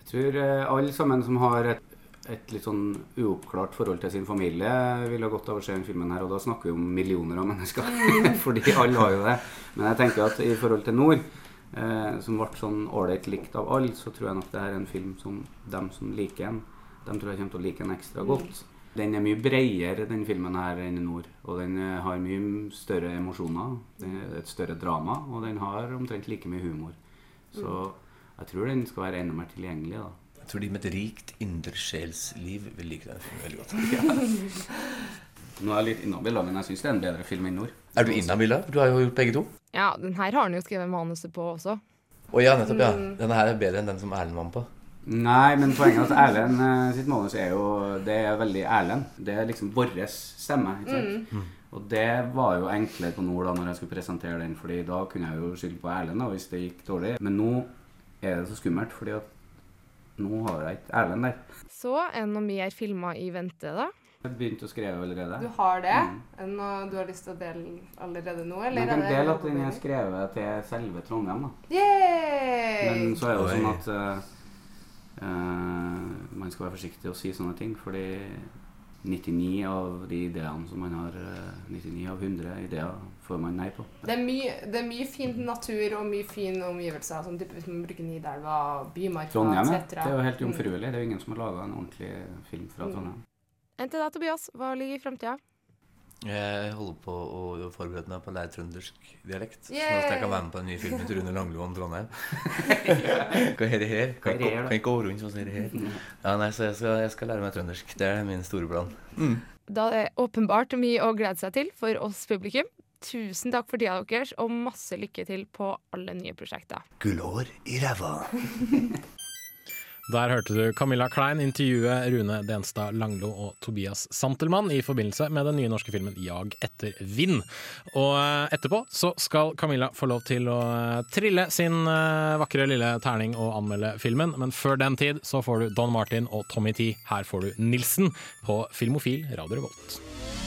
Jeg tror eh, alle sammen som har et, et litt sånn uoppklart forhold til sin familie, vil ha godt av å se denne filmen her. Og da snakker vi om millioner av mennesker. *laughs* Fordi alle har jo det. Men jeg tenker at i forhold til Nord, eh, som ble sånn ålreit likt av alle, så tror jeg nok det her er en film som dem som liker den, dem tror jeg kommer til å like den ekstra godt. Den er mye bredere, den filmen her, enn i Nord. Og den eh, har mye større emosjoner. Den er et større drama, og den har omtrent like mye humor. Så jeg tror den skal være enda mer tilgjengelig, da. Jeg tror de med et rikt indersjelsliv vil like den filmen veldig godt. *laughs* Nå er jeg litt inhabil, men jeg syns det er en bedre film enn Nord. Er du inhabil, da? Du har jo gjort begge to. Ja, den her har han jo skrevet manuset på også. Å ja, nettopp, ja. Mm. Denne her er bedre enn den som Erlend var med på. Nei, men poenget er at Erlend eh, sitt manus er jo Det er veldig Erlend. Det er liksom vår stemme. ikke sant? Mm. Og det var jo enklere på Nord da når jeg skulle presentere den, Fordi da kunne jeg jo skylde på Erlend da, hvis det gikk dårlig. Men nå er det så skummelt, fordi at nå har jeg ikke Erlend der. Så er det noe mer filmer i vente, da? Jeg har begynt å skrive allerede. Du har det? Mm. Nå, du har lyst til å dele allerede nå? Eller? jeg kan dele at den er skrevet til selve Trondheim, da. Yay! Men så er det jo sånn at eh, man skal være forsiktig å si sånne ting, fordi 99 av de ideene som man har, eh, 99 av 100 ideer får man nei på. Det er, mye, det er mye fin natur og mye fine omgivelser. Sånn hvis man bruker Nidelva, Bymarka Trondheim, etc. Det er jo helt Mm. jomfruelig. Det er jo ingen som har laga en ordentlig film fra Mm. Trondheim. Enn til deg, Tobias. Hva ligger i framtida? Jeg holder på å forberede meg på å lære trøndersk dialekt. Sånn at jeg kan være med på en ny film til Rune Langlo om Trondheim. *laughs* Hva er det her? Kan Hva er det her, ikke da? kan ikke gå rundt sånn som det her. Ja, nei, så jeg skal, jeg skal lære meg trøndersk. Det er min store plan. Mm. Da er det åpenbart mye å glede seg til for oss publikum. Tusen takk for tida deres, og masse lykke til på alle nye prosjekter. Gullhår i ræva. *laughs* Der hørte du Camilla Klein intervjue Rune Denstad Langlo og Tobias Santelmann i forbindelse med den nye norske filmen 'Jag etter vind'. Og eh, etterpå så skal Camilla få lov til å eh, trille sin eh, vakre lille terning og anmelde filmen, men før den tid så får du Don Martin og Tommy T. Her får du Nilsen på Filmofil Radio Revolt.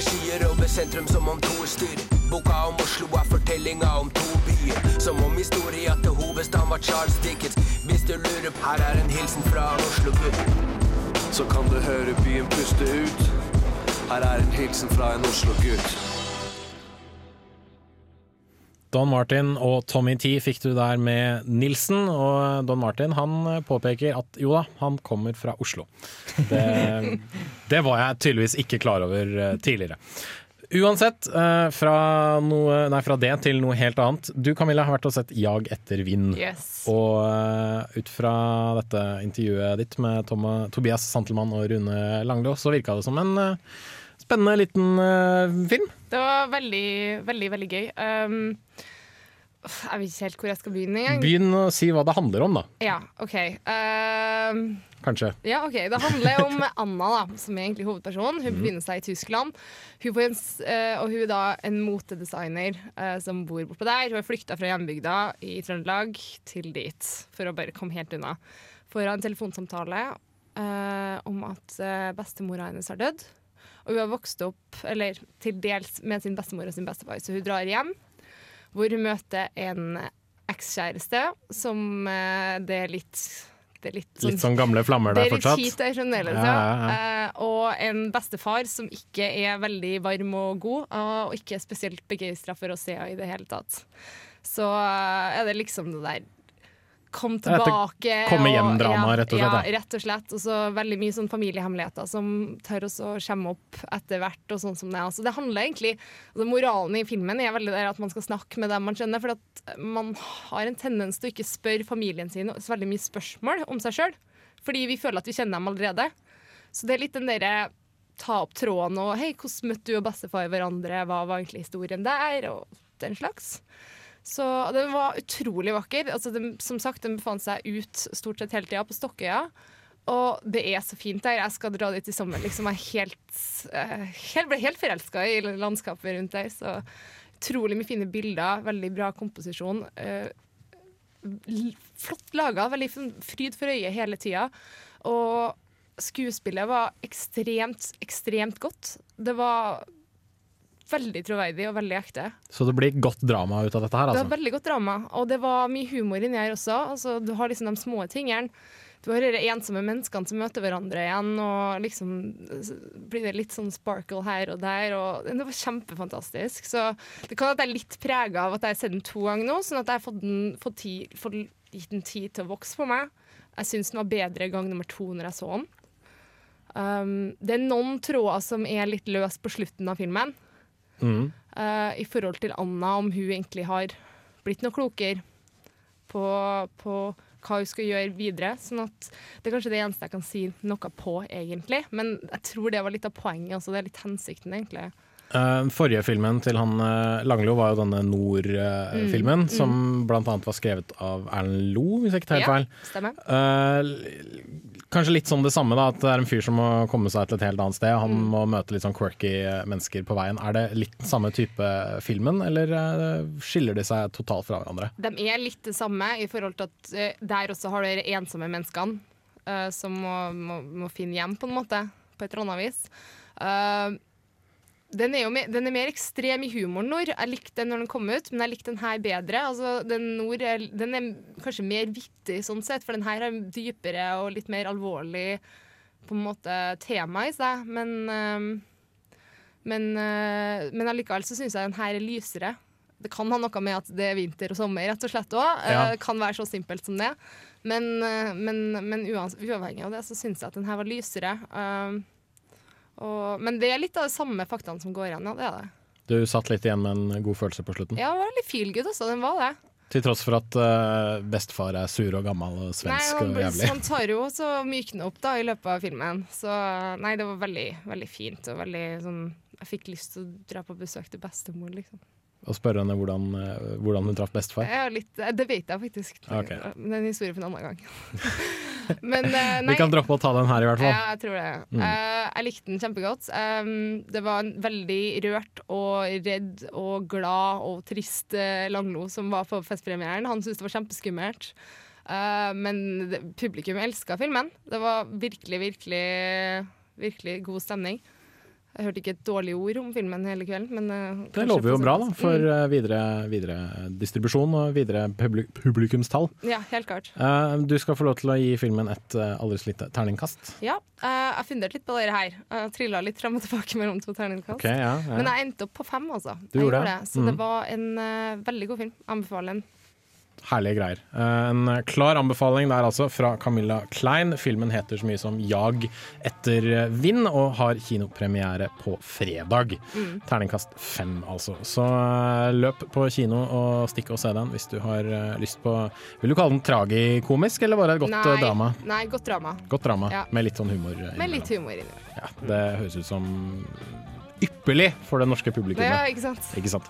Skyer over sentrum som om to styr. Boka om Oslo er fortellinga om to byer. Som om historia til hovedstaden var Charles Dickens. Hvis du lurer, her er en hilsen fra Oslo-gutt. Så kan du høre byen puste ut. Her er en hilsen fra en Oslo-gutt. Don Martin og Tommy T fikk du der med Nilsen, og Don Martin han påpeker at jo da, han kommer fra Oslo. Det, det var jeg tydeligvis ikke klar over eh, tidligere. Uansett, eh, fra, noe, nei, fra det til noe helt annet. Du Camilla har vært og sett 'Jag etter vind'. Yes. Og eh, ut fra dette intervjuet ditt med Toma, Tobias Santelmann og Rune Langlå, så virka det som en spennende liten film. Det var veldig, veldig, veldig gøy. Um, jeg vet ikke helt hvor jeg skal begynne engang. Begynn å si hva det handler om, da. Ja, OK. Um, Kanskje. Ja, ok. Det handler om Anna, da, som er egentlig hovedpersonen. Hun Mhm. befinner seg i Tyskland. Hun en, eh, og hun er da en motedesigner eh, som bor bortpå der. Hun har flykta fra hjembygda i Trøndelag til dit for å bare komme helt unna. Får en telefonsamtale eh, om at bestemora hennes har dødd. Og hun har vokst opp eller til dels med sin bestemor og sin bestefar, så hun drar hjem. Hvor hun møter en ekskjæreste som eh, det er litt det er litt, Litt sånn gamle flammer der fortsatt? det er fortsatt. litt kjipt fremdeles, Ja, ja. ja, ja. Eh, og en bestefar som ikke er veldig varm og god, uh, og ikke spesielt begeistra for å se henne i det hele tatt. Så uh, er det liksom det der Kom er tilbake. komme hjem-drama, rett og slett, Ja, rett og slett. Og så veldig mye sånn familiehemmeligheter som tør å komme opp etter hvert. og sånn som det. Altså, det handler egentlig altså, Moralen i filmen er veldig der at man skal snakke med dem man kjenner. For at man har en tendens til å ikke spørre familien sin så veldig mye spørsmål om seg sjøl. Fordi vi føler at vi kjenner dem allerede. Så det er litt den derre ta opp tråden og Hei, hvordan møtte du og bestefar hverandre? Hva var egentlig historien der? Og den slags. Så den var utrolig vakker. Altså, den, som sagt, den befant seg ut stort sett hele tida på Stokkøya. Og det er så fint der. Jeg skal dra dit i sommer. Liksom. Jeg helt, eh, helt, ble helt forelska i landskapet rundt der. Så utrolig mye fine bilder. Veldig bra komposisjon. Eh, flott laga. Veldig fryd for øyet hele tida. Og skuespillet var ekstremt, ekstremt godt. Det var veldig troverdig og veldig ekte. Så det blir godt drama ut av dette her, Det var altså. veldig godt drama, og det var mye humor inni her også. Altså, du har liksom de små tingene. Du har de ensomme menneskene som møter hverandre igjen, og liksom blir det litt sånn sparkle her og der. Og det var kjempefantastisk. Så det kan at jeg er litt prega av at jeg har sett den to ganger nå, sånn at jeg har fått, den, fått, tid, fått gitt den tid til å vokse på meg. Jeg syns den var bedre gang nummer to når jeg så den. Um, det er noen tråder som er litt løs på slutten av filmen Mm. Uh, i forhold til Anna, om hun egentlig har blitt noe klokere på, på hva hun skal gjøre videre. Sånn at Det er kanskje det eneste jeg kan si noe på, egentlig. Men jeg tror det var litt av poenget. Altså, det er litt hensikten, egentlig. Eh, forrige filmen til han uh, Langlo var jo denne Nord-filmen, Mm, mm. som blant annet var skrevet av Erlend Lo, hvis jeg ikke tar helt Ja, feil. stemmer. Eh, kanskje litt sånn det samme, da, at det er en fyr som må komme seg til et helt annet sted. Han Mm. må møte litt sånn quirky eh, mennesker på veien. Er det litt samme type filmen, eller eh, skiller de seg totalt fra hverandre? De er litt det samme i forhold til at eh, der også har du de ensomme menneskene eh, som må, må, må finne hjem, på en måte. På et eller annet vis. Eh, den er jo mer, den er mer ekstrem i humoren, Nord. Jeg likte den når den kom ut, men jeg likte den her bedre. Altså, den, Nord er, den er kanskje mer vittig sånn sett, for den her har dypere og litt mer alvorlig på en måte tema i seg. Men, øh, men, øh, men allikevel så syns jeg den her er lysere. Det kan ha noe med at det er vinter og sommer, rett og slett òg. Ja. Det kan være så simpelt som det. Men, eh, men, men uavhengig av det, så syns jeg at den her var lysere. Um, og, men det er litt av de samme faktaene som går igjen, ja. Det er det. Du satt litt igjen med en god følelse på slutten. Ja, det var litt feel good også, den var det. Til tross for at uh, bestefar er sur og gammel og Nei, svensk han, og jævlig. han tar jo også mykne opp da i løpet av filmen. Så nei, det var veldig, veldig fint og veldig sånn Jeg fikk lyst til å dra på besøk til bestemor, liksom. Og spørre henne hvordan, eh, hvordan hun traff bestefar. Er litt, det vet jeg faktisk. Okay. Det er en historie for en annen gang. *laughs* Men uh. *laughs* Vi kan droppe å ta den her, i hvert fall. Ja, jeg tror det. Mm. Uh, jeg likte den kjempegodt. Um, det var en veldig rørt og redd og glad og trist uh, Langlo som var på festpremieren. Han syntes det var kjempeskummelt. Uh, men det, publikum elska filmen. Det var virkelig, virkelig, virkelig god stemning. Jeg hørte ikke et dårlig ord om filmen hele kvelden, men eh, Det lover jo bra da, for Mm. eh, videre, videre distribusjon og videre publik publikumstall. Ja, helt klart. Eh, du skal få lov til å gi filmen et aldri så lite terningkast. Ja, jeg funderte litt på det her. Jeg trilla litt frem og tilbake mellom to terningkast. Okay, ja, ja. Men jeg endte opp på fem, altså. Du Jeg gjorde det. det? Så det Mhm. var en veldig god film. Anbefaler den. Herlige greier. Eh, En klar anbefaling der altså fra Camilla Klein. Filmen heter så mye som Jag etter vind og har kinopremiere på fredag. Mm. Terningkast fem, altså. Så eh, løp på kino og stikk og se den hvis du har eh, lyst på Vil du kalle den tragikomisk, eller bare et godt nei, drama? Nei, godt drama. Godt drama, Ja. med litt sånn humor. Med litt humor innimellom. Ja, det høres ut som ypperlig for det norske publikummet. Ja, ikke sant? Ikke sant?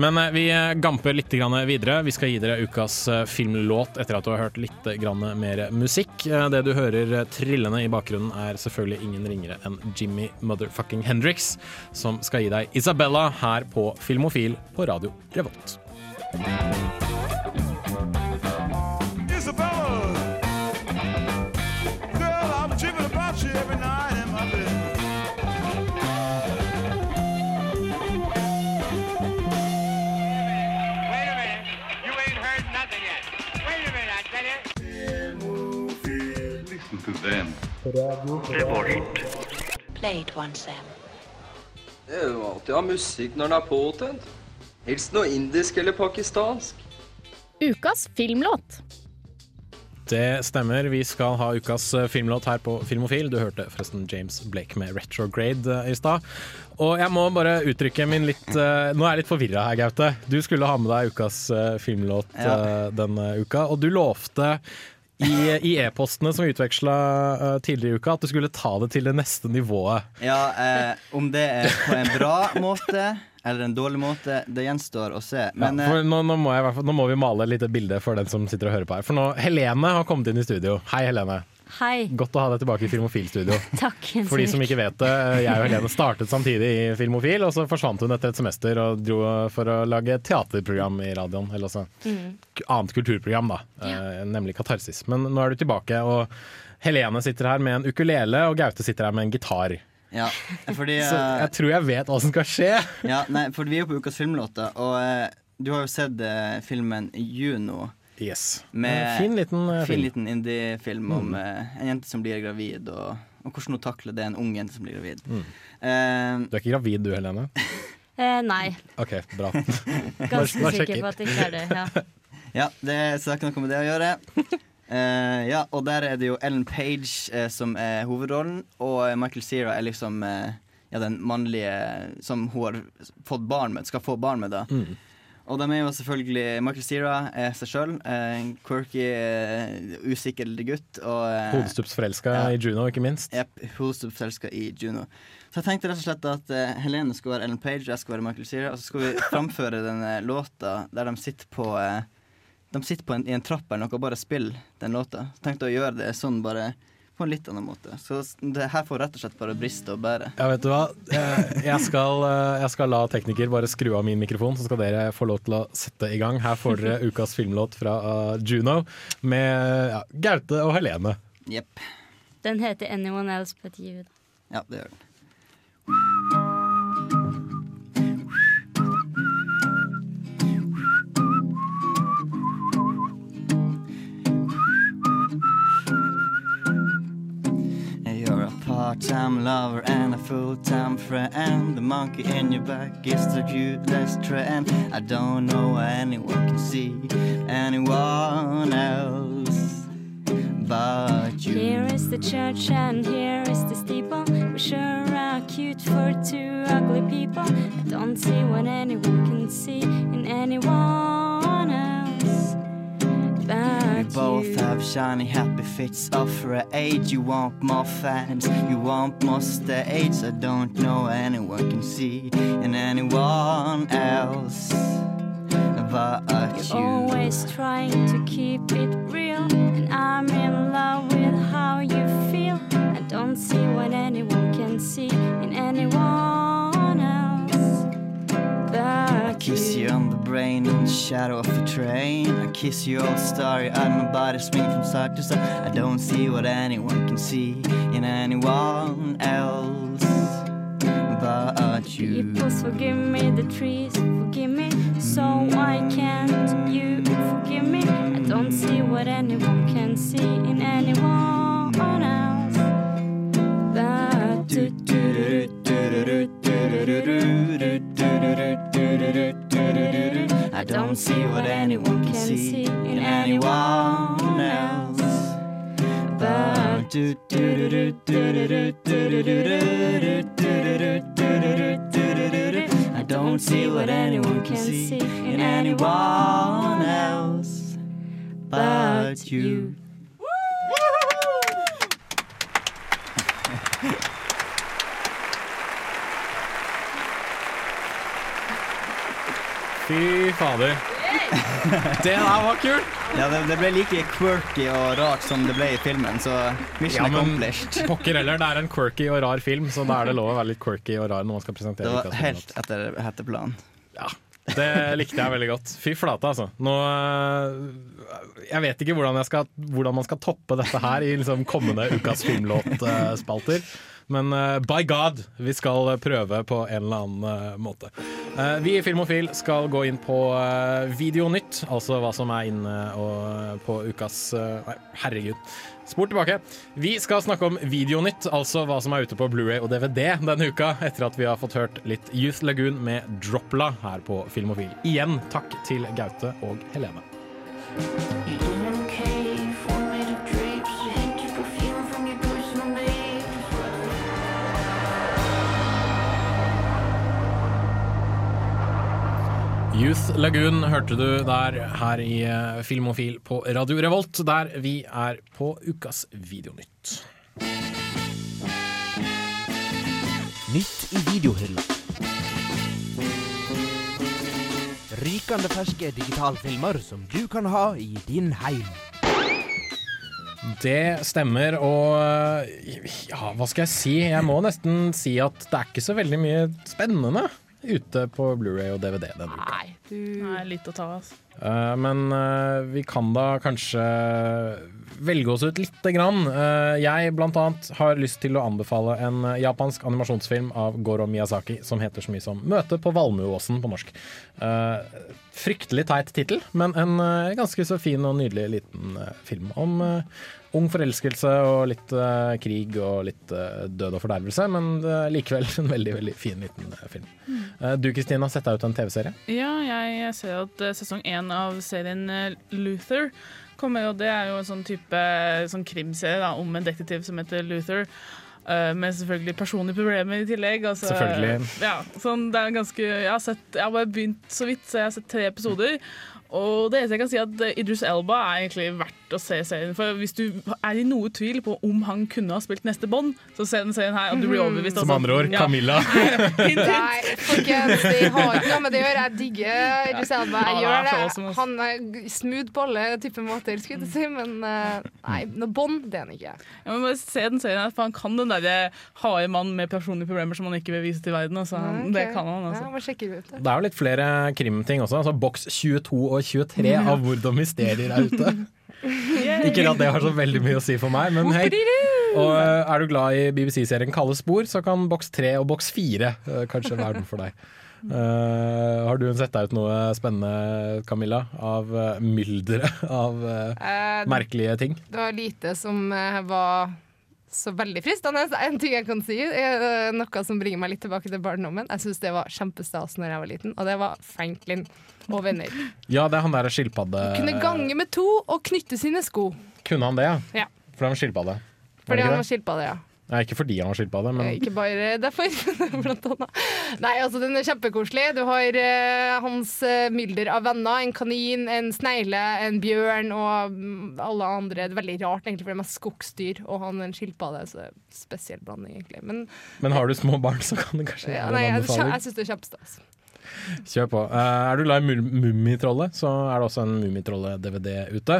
Men eh, vi eh, gamper litt videre. Vi skal gi dere ukas eh, filmlåt etter at du har hørt litt mer musikk. Det du hører trillende i bakgrunnen er selvfølgelig ingen ringere enn Jimmy motherfucking Hendrix, som skal gi deg Isabella her på Filmofil på Radio Revolt. Once. Det er jo alltid å ha musikk når den er påtent. Helst noe indisk eller pakistansk. Ukas filmlåt. Det stemmer. Vi skal ha ukas eh, filmlåt her på Filmofil. Du hørte forresten James Blake med 'Retrograde' eh, i stad. Og jeg må bare uttrykke min litt eh, Nå er jeg litt forvirra her, Gaute. Du skulle ha med deg ukas filmlåt Ja. denne uka, og du lovte i, i e-postene som vi utveksla uh, tidligere i uka, at du skulle ta det til det neste nivået. Ja, eh, om det er på en bra måte eller en dårlig måte, det gjenstår å se. Men ja, eh, nå, nå, må jeg, nå må vi male et lite bilde for den som sitter og hører på her. For nå, Helene har kommet inn i studio. Hei, Helene. Hei. Godt å ha deg tilbake i Filmofil-studio. *laughs* Takk. Jens For de som ikke vet det, jeg og Helene startet samtidig i Filmofil, og så forsvant hun etter et semester og dro for å lage teaterprogram i radioen. Eller altså Mm. annet kulturprogram, da, Ja. nemlig Katarsis. Men nå er du tilbake, og Helene sitter her med en ukulele, og Gaute sitter her med en gitar. ja, fordi *laughs* Så eh, jeg tror jeg vet hva som skal skje. ja, nei, for vi er på ukas filmlåter, og eh, du har jo sett eh, filmen Juno. Yes. Med En fin liten, uh, fin liten indie-film om Mm. eh, en jente som blir gravid, og, og hvordan hun takler det, en ung jente som blir gravid. Mm. Uh, Du er ikke gravid du, Helene? *laughs* Eh, nei. OK, bra. *laughs* Ganske Bare sikker på at det ikke er det. Ja. *laughs* Ja, det så det har ikke noe med det å gjøre. Eh, ja, og der er det jo Ellen Page eh, som er hovedrollen, og Michael Cera er liksom eh, ja, den mannlige som hun har fått barn med, skal få barn med, da. Mm. Og de er jo selvfølgelig Michael Cera er seg sjøl. En quirky, eh, usikker gutt. Og, eh, Hodestups forelska i Juno, ikke minst. Jepp. Hodestups forelska i Juno. Så jeg tenkte rett og slett at uh, Helene skulle være Ellen Page, jeg skulle være Michael Cera. Og så skulle vi *laughs* framføre denne låta der de sitter på uh, De sitter på en, i en trapp eller noe og bare spiller den låta. Så tenkte jeg å gjøre det sånn bare på en litt annen måte. Så det her får rett og slett bare briste og bære. Ja, vet du hva? Jeg, skal, eh, jeg skal la tekniker bare skru av min mikrofon, så skal dere få lov til å sette i gang. Her får dere ukas filmlåt fra eh, Juno med ja, Gaute og Helene. Jepp. Den heter 'Anyone Else But You'. Ja, det gjør den. Part-time lover and a full-time friend. The monkey in your back is the cutest trend. I don't know anyone can see anyone else but you. Here is the church and here is the steeple. We sure are cute for two ugly people. I don't see what anyone can see in anyone else. We both you. have shiny happy fits of our age. You want more fans, you want more stage. I don't know anyone can see in anyone else but You're you. always trying to keep it real, and I'm in love with how you feel. I don't see what anyone can see in anyone else. I But kiss you on the brain in the shadow of a train. I kiss you all starry eyed, my body swing from side to side. I don't see what anyone can see in anyone else but you. Peoples forgive me, the trees forgive me, so why can't you forgive me? I don't see what anyone can see in anyone else. But I I don't see what anyone can see in anyone else. But do do do do do do do do do do do I don't see what anyone can see in anyone else but you. Fy fader. Det der var kult! Ja, det, det ble like quirky og rart som det ble i filmen, så mission Ja, accomplished. pokker heller, det er en quirky og rar film, så da er det lov å være litt quirky og rar når man skal presentere Det var helt etter hetteplanen. Det likte jeg veldig godt. Fy flate, altså. Nå øh, Jeg vet ikke hvordan, jeg skal, hvordan man skal toppe dette her i liksom kommende Ukas filmlåtspalter. Men øh, by God, vi skal prøve på en eller annen øh, måte. Eh, vi i Filmofil skal gå inn på Videonytt, altså hva som er inne på ukas Nei, herregud. Spor tilbake. Vi skal snakke om Videonytt, altså hva som er ute på Blu-ray og DVD denne uka, etter at vi har fått hørt litt Youth Lagoon med Dropla her på Filmofil. Igjen takk til Gaute og Helene. Youth Lagoon hørte du der her i eh, Filmofil på Radio Revolt, der vi er på ukas Videonytt. Nytt i videohylla. Rykende ferske digitalfilmer som du kan ha i din heim. Det stemmer, og eh, ja, hva skal jeg si? Jeg må nesten si at det er ikke så veldig mye spennende ute på Blu-ray og DVD denne uka. Nei, du... Nei, litt å ta, altså. Eh, men eh, vi kan da kanskje velge oss ut lite grann. Eh, jeg blant annet har lyst til å anbefale en eh, japansk animasjonsfilm av Goro Miyazaki som heter så mye som 'Møte på Valmueåsen' på norsk. Eh, fryktelig teit tittel, men en ganske så fin og nydelig liten film om ung forelskelse og litt krig og litt død og fordervelse, men likevel en veldig veldig fin liten film. Eh, du Kristina, sett deg ut en TV-serie? Ja, jeg ser at sesong én av serien Luther kommer, og det er jo en sånn type sånn krimserie da, om en detektiv som heter Luther. Uh, med selvfølgelig personlige problemer i tillegg. Altså, Selvfølgelig. Ja, sånn, det er ganske, jeg, har sett, jeg har bare begynt så vidt, så jeg har sett tre episoder. Og det eneste jeg kan si at eh, Idris Elba er egentlig verdt å se serien. For hvis du er i noe tvil på om han kunne ha spilt neste Bond, så se den serien her, og du blir overbevist. Som altså. andre ord, Ja. Camilla. *laughs* hint, hint. Nei, folkens, det har ikke noe med det å gjøre. Jeg digger Idris Elba. Jeg er gjør det. Han er smooth på alle typer måter, skulle jeg si, men eh, nei, noe bånd, det er han ikke. Jeg må bare se den serien her, for han kan den derre harde mannen med personlige problemer som han ikke vil vise til verden. Altså. Ja, ok. Det kan han, altså. Ja, ut. Det er jo litt flere krimting også. Altså Boks 22 og 23 av hvordan mysterier er ute. *laughs* Ikke at det har så veldig mye å si for meg, men hei. Og eh, er du glad i BBC-serien Kalde spor, så kan boks 3 og boks 4 eh, kanskje være den for deg. Uh, har du sett deg ut noe spennende, Camilla, av uh, mylderet av uh, merkelige ting? Det var lite som var så veldig fristende. En ting jeg kan si, er eh, noe som bringer meg litt tilbake til barndommen. Jeg syns det var kjempestas når jeg var liten, og det var Franklin og venner. Ja, det er han der skilpadde... Kunne gange med to og knytte sine sko. Kunne han det, ja? Ja. For han var skilpadde? Fordi han var skilpadde, ja. Nei, ikke fordi han var skilpadde, men Eh, Ikke bare derfor, *laughs* blant annet. Nei, altså den er kjempekoselig. Du har uh, hans eh, mylder av venner. En kanin, en snegle, en bjørn og mm, alle andre. Det er veldig rart, egentlig, for de er skogsdyr, og han er en skilpadde. Så det er en spesiell blanding, egentlig. Men Men har du små barn, så kan det kanskje ja, være en jeg, jeg syns det er kjempestas. Kjør på. Uh, er du glad i Mum- Mummitrollet, så er det også en Mummitrollet-DVD ute.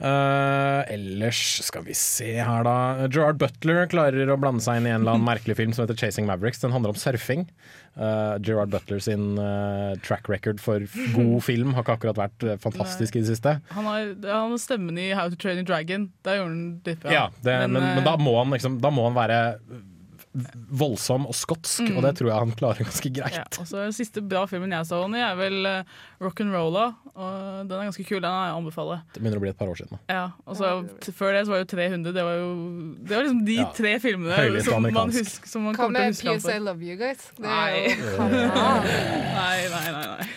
Uh, ellers skal vi se her, da. Gerard Butler klarer å blande seg inn i en eller annen merkelig film som heter 'Chasing Mavericks'. Den handler om surfing. Uh, Gerard Butler sin track record for god *laughs* film har ikke akkurat vært fantastisk i det siste. Han har, han har stemmen i How to Train a Dragon. Der gjorde han bra. Ja, det, men, men, men da, må han liksom, da må han være voldsom og skotsk, Mm. og det tror jeg han klarer ganske greit. Ja, og så Den siste bra filmen jeg så han i, er vel uh, Rock'n'Rolla. Og den er ganske kul. Den jeg anbefaler. Det begynner å bli et par år siden. Da. Ja, og så t- Før det så var jo 300. Det var jo Det var liksom de Ja. tre filmene som man, husker, som man kommer til å huske han PS I. Love You, guys? Det Nei. jo- *laughs* nei, nei, nei, nei.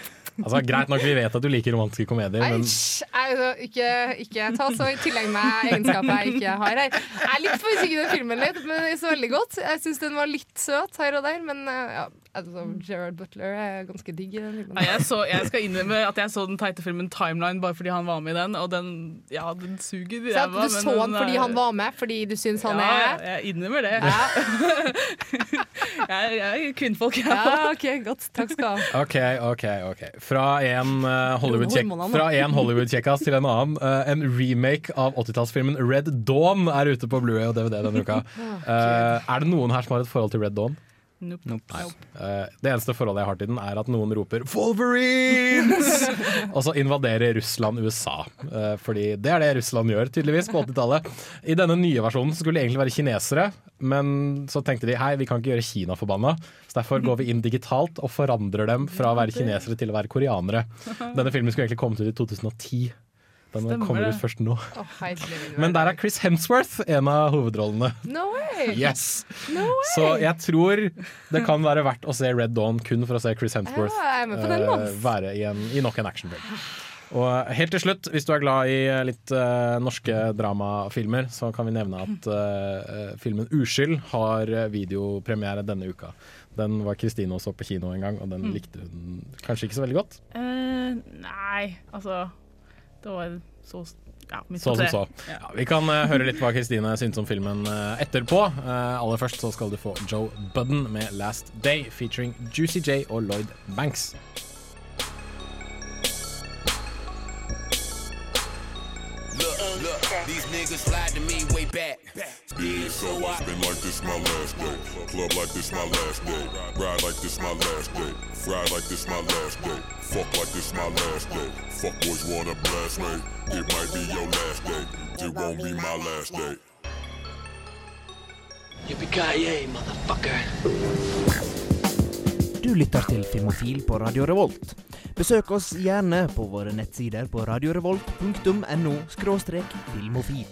Altså, Greit nok, vi vet at du liker romantiske komedier, men Æsj! altså, Ikke, ikke ta så i tillegg meg egenskaper jeg ikke har her. Jeg er litt forsiktig i den filmen, litt, men det er så veldig godt. Jeg syns den var litt søt her og der, men eh, ja, altså, Gerard Butler er ganske digg i den filmen. Nei, jeg, så, jeg skal innrømme at jeg så den teite filmen Timeline bare fordi han var med i den, og den, ja, den suger. Så jeg, du men så den fordi han var med, fordi du syns han ja, er jeg innrømmer det. *laughs* jeg, jeg er kvinnfolk, jeg Ja, OK, godt. Takk skal du ha. OK, OK. ok Fra en Hollywood-kjekk- Hormonene. Fra en Hollywood-kjekkas til en annen. Eh, en remake av 80-tallsfilmen Red Dawn er ute på Blu-ray og DVD denne uka. *laughs* Eh, er det noen her som har et forhold til Red Dawn? Nope. Nei. Uh, det eneste forholdet jeg har til den, er at noen roper 'Wolverines!' *laughs* og så invaderer Russland USA. Uh, fordi det er det Russland gjør, tydeligvis, på 80-tallet. I denne nye versjonen skulle det egentlig være kinesere, men så tenkte de hei, vi kan ikke gjøre Kina forbanna. Så derfor går vi inn digitalt og forandrer dem fra å være kinesere til å være koreanere. *laughs* Denne filmen skulle egentlig kommet ut i 2010. Den Stemmer kommer det. ut først nå. Oh. Men der er Chris Hemsworth en av hovedrollene. No way! Yes! No way! Så jeg tror det kan være verdt å se Red Dawn kun for å se Chris Hemsworth Ja, eh, være i, en, i nok en actionfilm. Og helt til slutt, hvis du er glad i litt uh, norske dramafilmer, så kan vi nevne at uh, filmen 'Uskyld' har eh, videopremiere denne uka. Den var Kristine også på kino en gang, og den Mm. likte hun kanskje ikke så veldig godt. Uh, nei, altså Det var så ja, midt Så på som tre. så. Ja, vi kan uh, høre litt hva Kristine syns om filmen uh, etterpå. Uh, aller først så skal du få Joe Budden med 'Last Day', featuring Juicy J og Lloyd Banks. Look, look, these niggas lied to me way back. Yeah, so I spin like this my last day. Club like this my last day. Ride like this my last day. Fry like this my last day. Fuck like this my last day. Fuck boys wanna blast me. It might be your last day. It won't be my last day. Yippee-ki-yay, motherfucker. Du lytter til Filmofil på Radio Revolt. Besøk oss gjerne på våre nettsider på radiorevolt.no filmofil.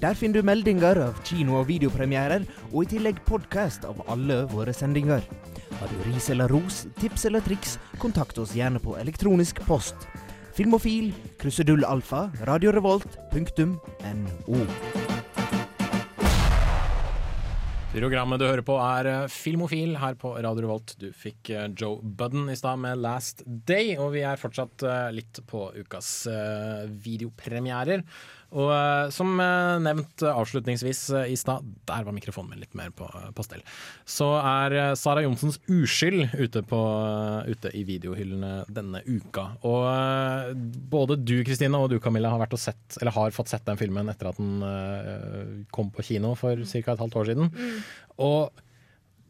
Der finner du meldinger av kino- og videopremierer, og i tillegg podkast av alle våre sendinger. Har du ris eller ros, tips eller triks, kontakt oss gjerne på elektronisk post. Filmofil, krusedull alfa, radiorevolt.no. Programmet du hører på er eh, Filmofil her på Radio Revolt. Du fikk eh, Joe Budden i stad med 'Last Day', og vi er fortsatt eh, litt på ukas videopremierer. Og eh, som eh, nevnt eh, avslutningsvis i stad, der var mikrofonen min litt mer på, på stell, så er Sara Johnsens 'Uskyld' ute, på, ute i videohyllene denne uka. Og både du Kristine og du Camilla har, vært og sett, eller har fått sett den filmen etter at den kom på kino for ca. et halvt år siden. Og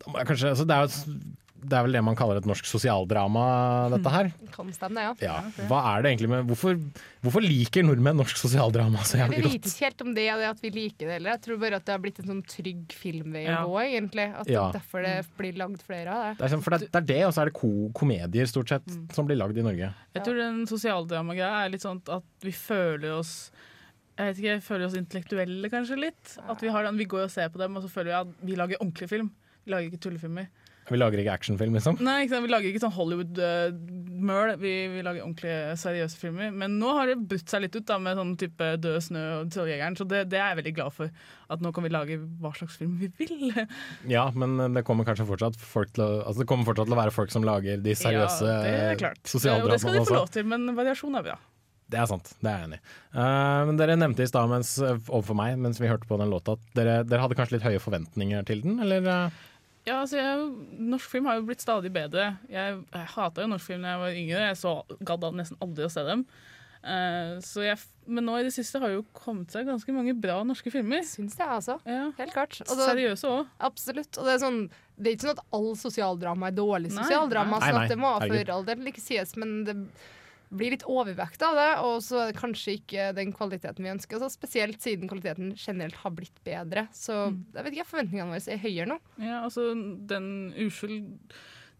da må jeg kanskje, altså det, er jo, det er vel det man kaller et norsk sosialdrama, dette her. *laughs* Kan stemme, ja. Ja, Hva er det egentlig med Hvorfor, hvorfor liker nordmenn norsk sosialdrama så Jeg vet ikke helt om det er det at vi liker det, heller. jeg tror bare at det har blitt en sånn trygg filmvei å Ja. gå, egentlig. At Ja. det er derfor det blir lagd flere av det. Det er, sånn- for det, det er det, og så er det ko komedier stort sett som blir lagd i Norge. Jeg tror den sosialdramagreia er litt sånn at vi føler oss jeg vet ikke, jeg føler oss intellektuelle kanskje litt. At Vi har den, vi går og ser på dem, og så føler vi at vi lager ordentlig film. Vi lager ikke tullefilmer. Vi lager ikke actionfilm, liksom. Nei, ikke? Vi lager ikke sånn Hollywood-møl. vi, vi lager ordentlige, seriøse filmer. Men nå har det brutt seg litt ut da, med sånn type Død snø og Trolljegeren, så det, det er jeg veldig glad for. At nå kan vi lage hva slags film vi vil. *laughs* Ja, men det kommer kanskje fortsatt folk til å, altså det kommer fortsatt til å være folk som lager de seriøse ja, det klart. sosialdramaene Og det skal de få lov til, men variasjon er bra. Det er sant, det er jeg enig i. Uh, men dere nevnte i stad overfor meg mens vi hørte på den låta at dere, dere hadde kanskje litt høye forventninger til den, eller? Ja, altså jeg, Norsk film har jo blitt stadig bedre. Jeg, jeg hata jo norsk film da jeg var yngre. Jeg så, gadd nesten aldri å se dem. Uh, så jeg, men nå i det siste har jo kommet seg ganske mange bra norske filmer. Syns det, altså. Helt klart. Og Seriøse òg. Absolutt. Og det er, sånn, det er ikke sånn at all sosialdrama er dårlig sosialdrama. Nei, så nei, at det må for all del ikke sies, men det blir litt overvekt av det, og så er det kanskje ikke den kvaliteten vi ønsker. Så spesielt siden kvaliteten generelt har blitt bedre. Så Mm. jeg vet ikke, forventningene våre er høyere nå. Ja, altså den uskyld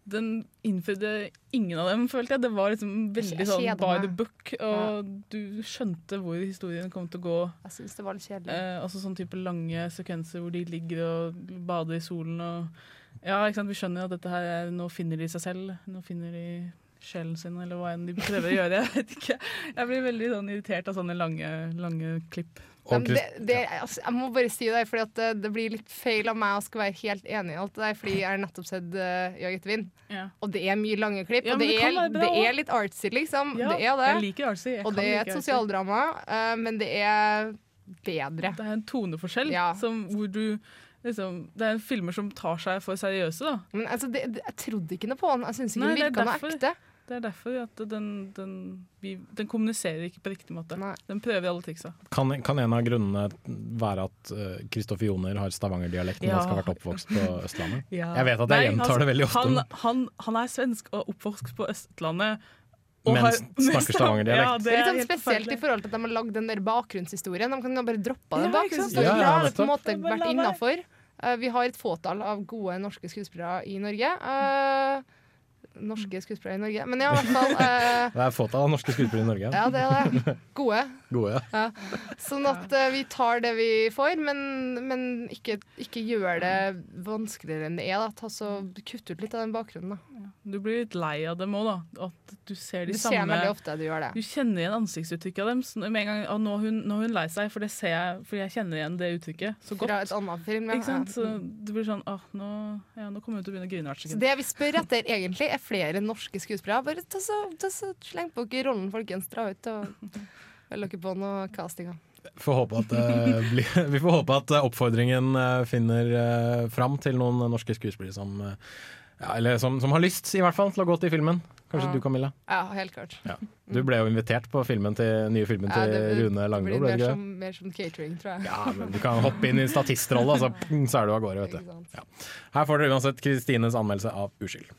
Den innfridde ingen av dem, følte jeg. Det var liksom veldig sånn by the book. og du skjønte hvor historien kom til å gå. Jeg synes det var litt kjedelig. Eh, også sånn type lange sekvenser hvor de ligger og bader i solen og Ja, ikke sant. Vi skjønner at dette her er Nå finner de seg selv. Nå finner de sjelen sin, eller hva enn de prøver å gjøre. Jeg vet ikke. Jeg blir veldig sånn irritert av sånne lange, lange klipp. Men det, det, altså, jeg må bare si det, for det, det blir litt feil av meg å skal være helt enig i alt det der, fordi jeg har nettopp sett uh, Jag etter vind, Ja. og det er mye lange klipp. Ja, og det, det er, det er litt artsy, liksom. Ja, det er det. jeg liker artsy. Jeg og det er et sosialdrama, uh, men det er bedre. Det er en toneforskjell som, hvor du liksom, Det er filmer som tar seg for seriøse, da. Men altså, det, det, jeg trodde ikke noe på den. Jeg syns ikke Nei, virka noe ekte. Det er derfor at den, den, den kommuniserer ikke på riktig måte. Den prøver alle triksa. Kan, kan en av grunnene være at Kristoffer Joner har stavangerdialekt, men Ja. han skal ha vært oppvokst på Østlandet? *laughs* Ja. Jeg vet at jeg Nei, gjentar altså, det veldig ofte. Han, han, han er svensk og oppvokst på Østlandet. Mens Men snakker *laughs* stavangerdialekt. Ja, Det er litt sånn spesielt i forhold til at de har lagd den der bakgrunnshistorien. De kan jo bare droppe den Ja, bakgrunnshistorien. Ja, ja, på en måte vært la være. vi har et fåtall av gode norske skuespillere i Norge. Eh, norske skuespillere i Norge. Men ja, i hvert fall *laughs* eh, Det er fåtall av norske skuespillere i Norge. Ja, det er det. Gode. Gode, ja. Ja. Sånn at uh, vi tar det vi får, men, men ikke, ikke gjør det vanskeligere enn det er. Da. Ta så Kutt ut litt av den bakgrunnen. Da. Du blir litt lei av dem òg, da. At du ser de Du ser samme veldig ofte du gjør det. Du kjenner igjen ansiktsuttrykket av dem. Med en gang, og nå, er hun, nå hun lei seg, for det ser jeg for jeg kjenner igjen det uttrykket så godt. Fra et annet film. Ja. Ikke sant? Så du blir sånn Åh, nå, ja, nå kommer hun til å begynne å grine hvert Så sekund. det vi spør etter, egentlig, er flere norske skuespillere. Bare ta så, ta så Sleng på dere rollen, folkens. Dra ut og velg lukker på noe castinga. Får at, *laughs* blir- vi får håpe at eh, oppfordringen eh, finner fram til noen norske skuespillere som, eh, ja, som, som har lyst, i hvert fall, til å gå til filmen. Kanskje Ja. du, Camilla? Ja, helt klart. Ja. Du ble jo invitert på filmen til, nye filmen Ja, til Rune Rune det blir ble det mer som, mer som catering, tror jeg. Ja, men du kan hoppe inn i statistrolle, *laughs* og så, er du av gårde, vet du. Ja. Her får dere uansett Kristines anmeldelse av Uskyld.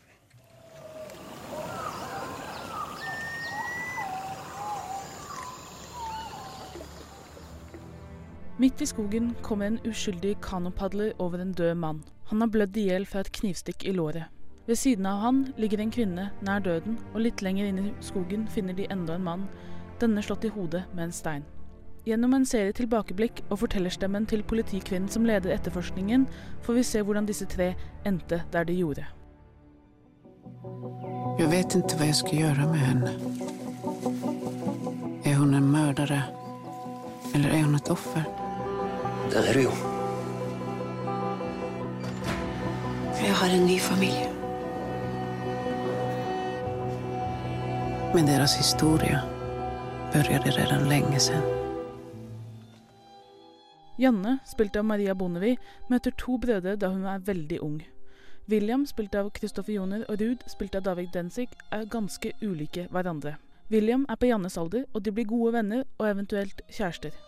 Midt i skogen kommer en uskyldig kanopadler over en død mann. Han har blødd i hjel fra et knivstikk i låret. Ved siden av han ligger en kvinne nær døden, og litt lenger inn i skogen finner de enda en mann, denne slått i hodet med en stein. Gjennom en serie tilbakeblikk og fortellerstemmen til politikvinnen som leder etterforskningen, får vi se hvordan disse tre endte der de gjorde. Jeg vet ikke hva jeg skal gjøre med henne. Er hun en morder, Eller er hun et offer? Der er du jo. Jeg har en ny familie. Men deres historie begynte redan lenge siden. Janne, spilt av Maria Bondevie, møter to brødre da hun er veldig ung. William, spilt av Kristoffer Joner, og Ruud, spilt av David Denzig, er ganske ulike hverandre. William er på Jannes alder, og de blir gode venner og eventuelt kjærester.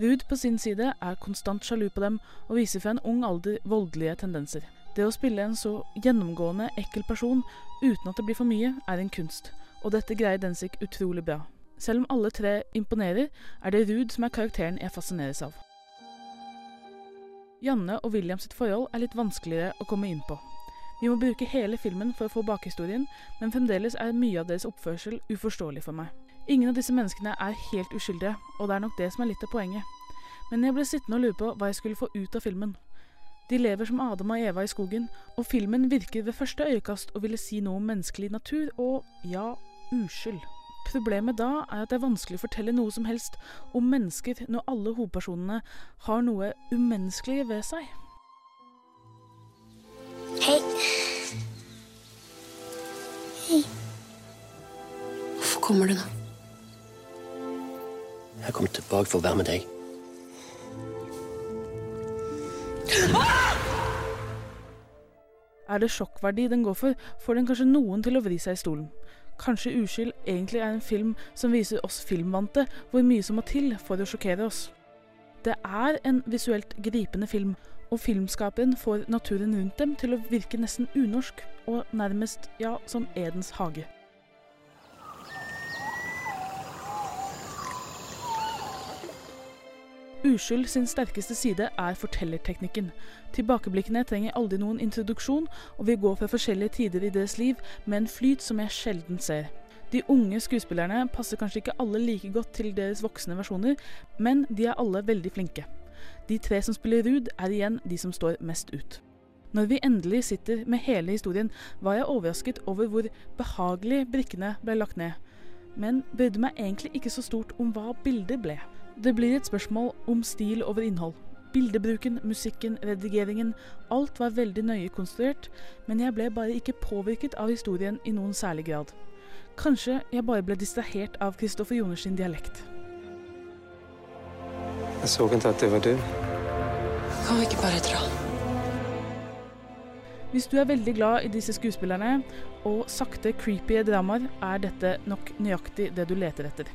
Ruud på sin side er konstant sjalu på dem og viser fra en ung alder voldelige tendenser. Det å spille en så gjennomgående ekkel person uten at det blir for mye, er en kunst, og dette greier Densik utrolig bra. Selv om alle tre imponerer, er det Ruud som er karakteren jeg fascineres av. Janne og William sitt forhold er litt vanskeligere å komme inn på. Vi må bruke hele filmen for å få bakhistorien, men fremdeles er mye av deres oppførsel uforståelig for meg. Ingen av disse menneskene er helt uskyldige, og det er nok det som er litt av poenget. Men jeg ble sittende og lure på hva jeg skulle få ut av filmen. De lever som Adam og Eva i skogen, og filmen virker ved første øyekast å ville si noe om menneskelig natur og, ja, uskyld. Problemet da er at det er vanskelig å fortelle noe som helst om mennesker når alle hovedpersonene har noe umenneskelig ved seg. Hei. Hei. Hvorfor kommer du nå? Jeg kom tilbake for å være med deg. Er det sjokkverdi den går for, får den kanskje noen til å vri seg i stolen. Kanskje Uskyld egentlig er en film som viser oss filmvante hvor mye som må til for å sjokkere oss. Det er en visuelt gripende film, og filmskaperen får naturen rundt dem til å virke nesten unorsk, og nærmest, ja, som Edens hage. Uskyld sin sterkeste side er fortellerteknikken. Tilbakeblikkene trenger aldri noen introduksjon, og vi går fra forskjellige tider i deres liv med en flyt som jeg sjelden ser. De unge skuespillerne passer kanskje ikke alle like godt til deres voksne versjoner, men de er alle veldig flinke. De tre som spiller Ruud, er igjen de som står mest ut. Når vi endelig sitter med hele historien, var jeg overrasket over hvor behagelig brikkene ble lagt ned. Men brydde meg egentlig ikke så stort om hva bildet ble. Det blir et spørsmål om stil over innhold. Bildebruken, musikken, redigeringen, alt var veldig nøye konstruert, men jeg ble bare ikke påvirket av historien i noen særlig grad. Kanskje jeg bare ble distrahert av Kristoffer Joners dialekt. Jeg så ikke at det var du. Kan vi ikke bare dra? Hvis du er veldig glad i disse skuespillerne og sakte, creepy dramaer, er dette nok nøyaktig det du leter etter.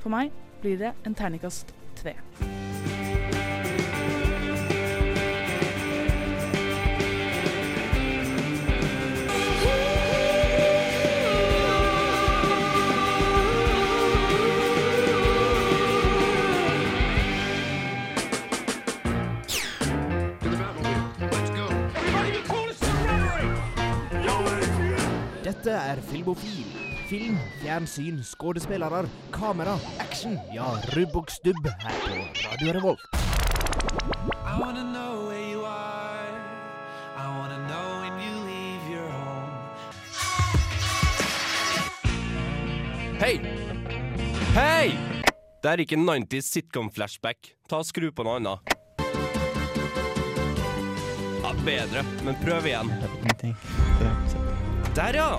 For meg blir det en terningkast tre. Dette er Filmofil. Film, fjernsyn, skuespillere, kamera, action. Ja, rubb og stubb her på Radio Revolt. I wanna know where you are. I wanna know when you leave your home. Hei! Hei! Det er ikke 90s sitcom-flashback. Ta og Skru på noe annet. Ja, bedre, men prøv igjen. Der, ja!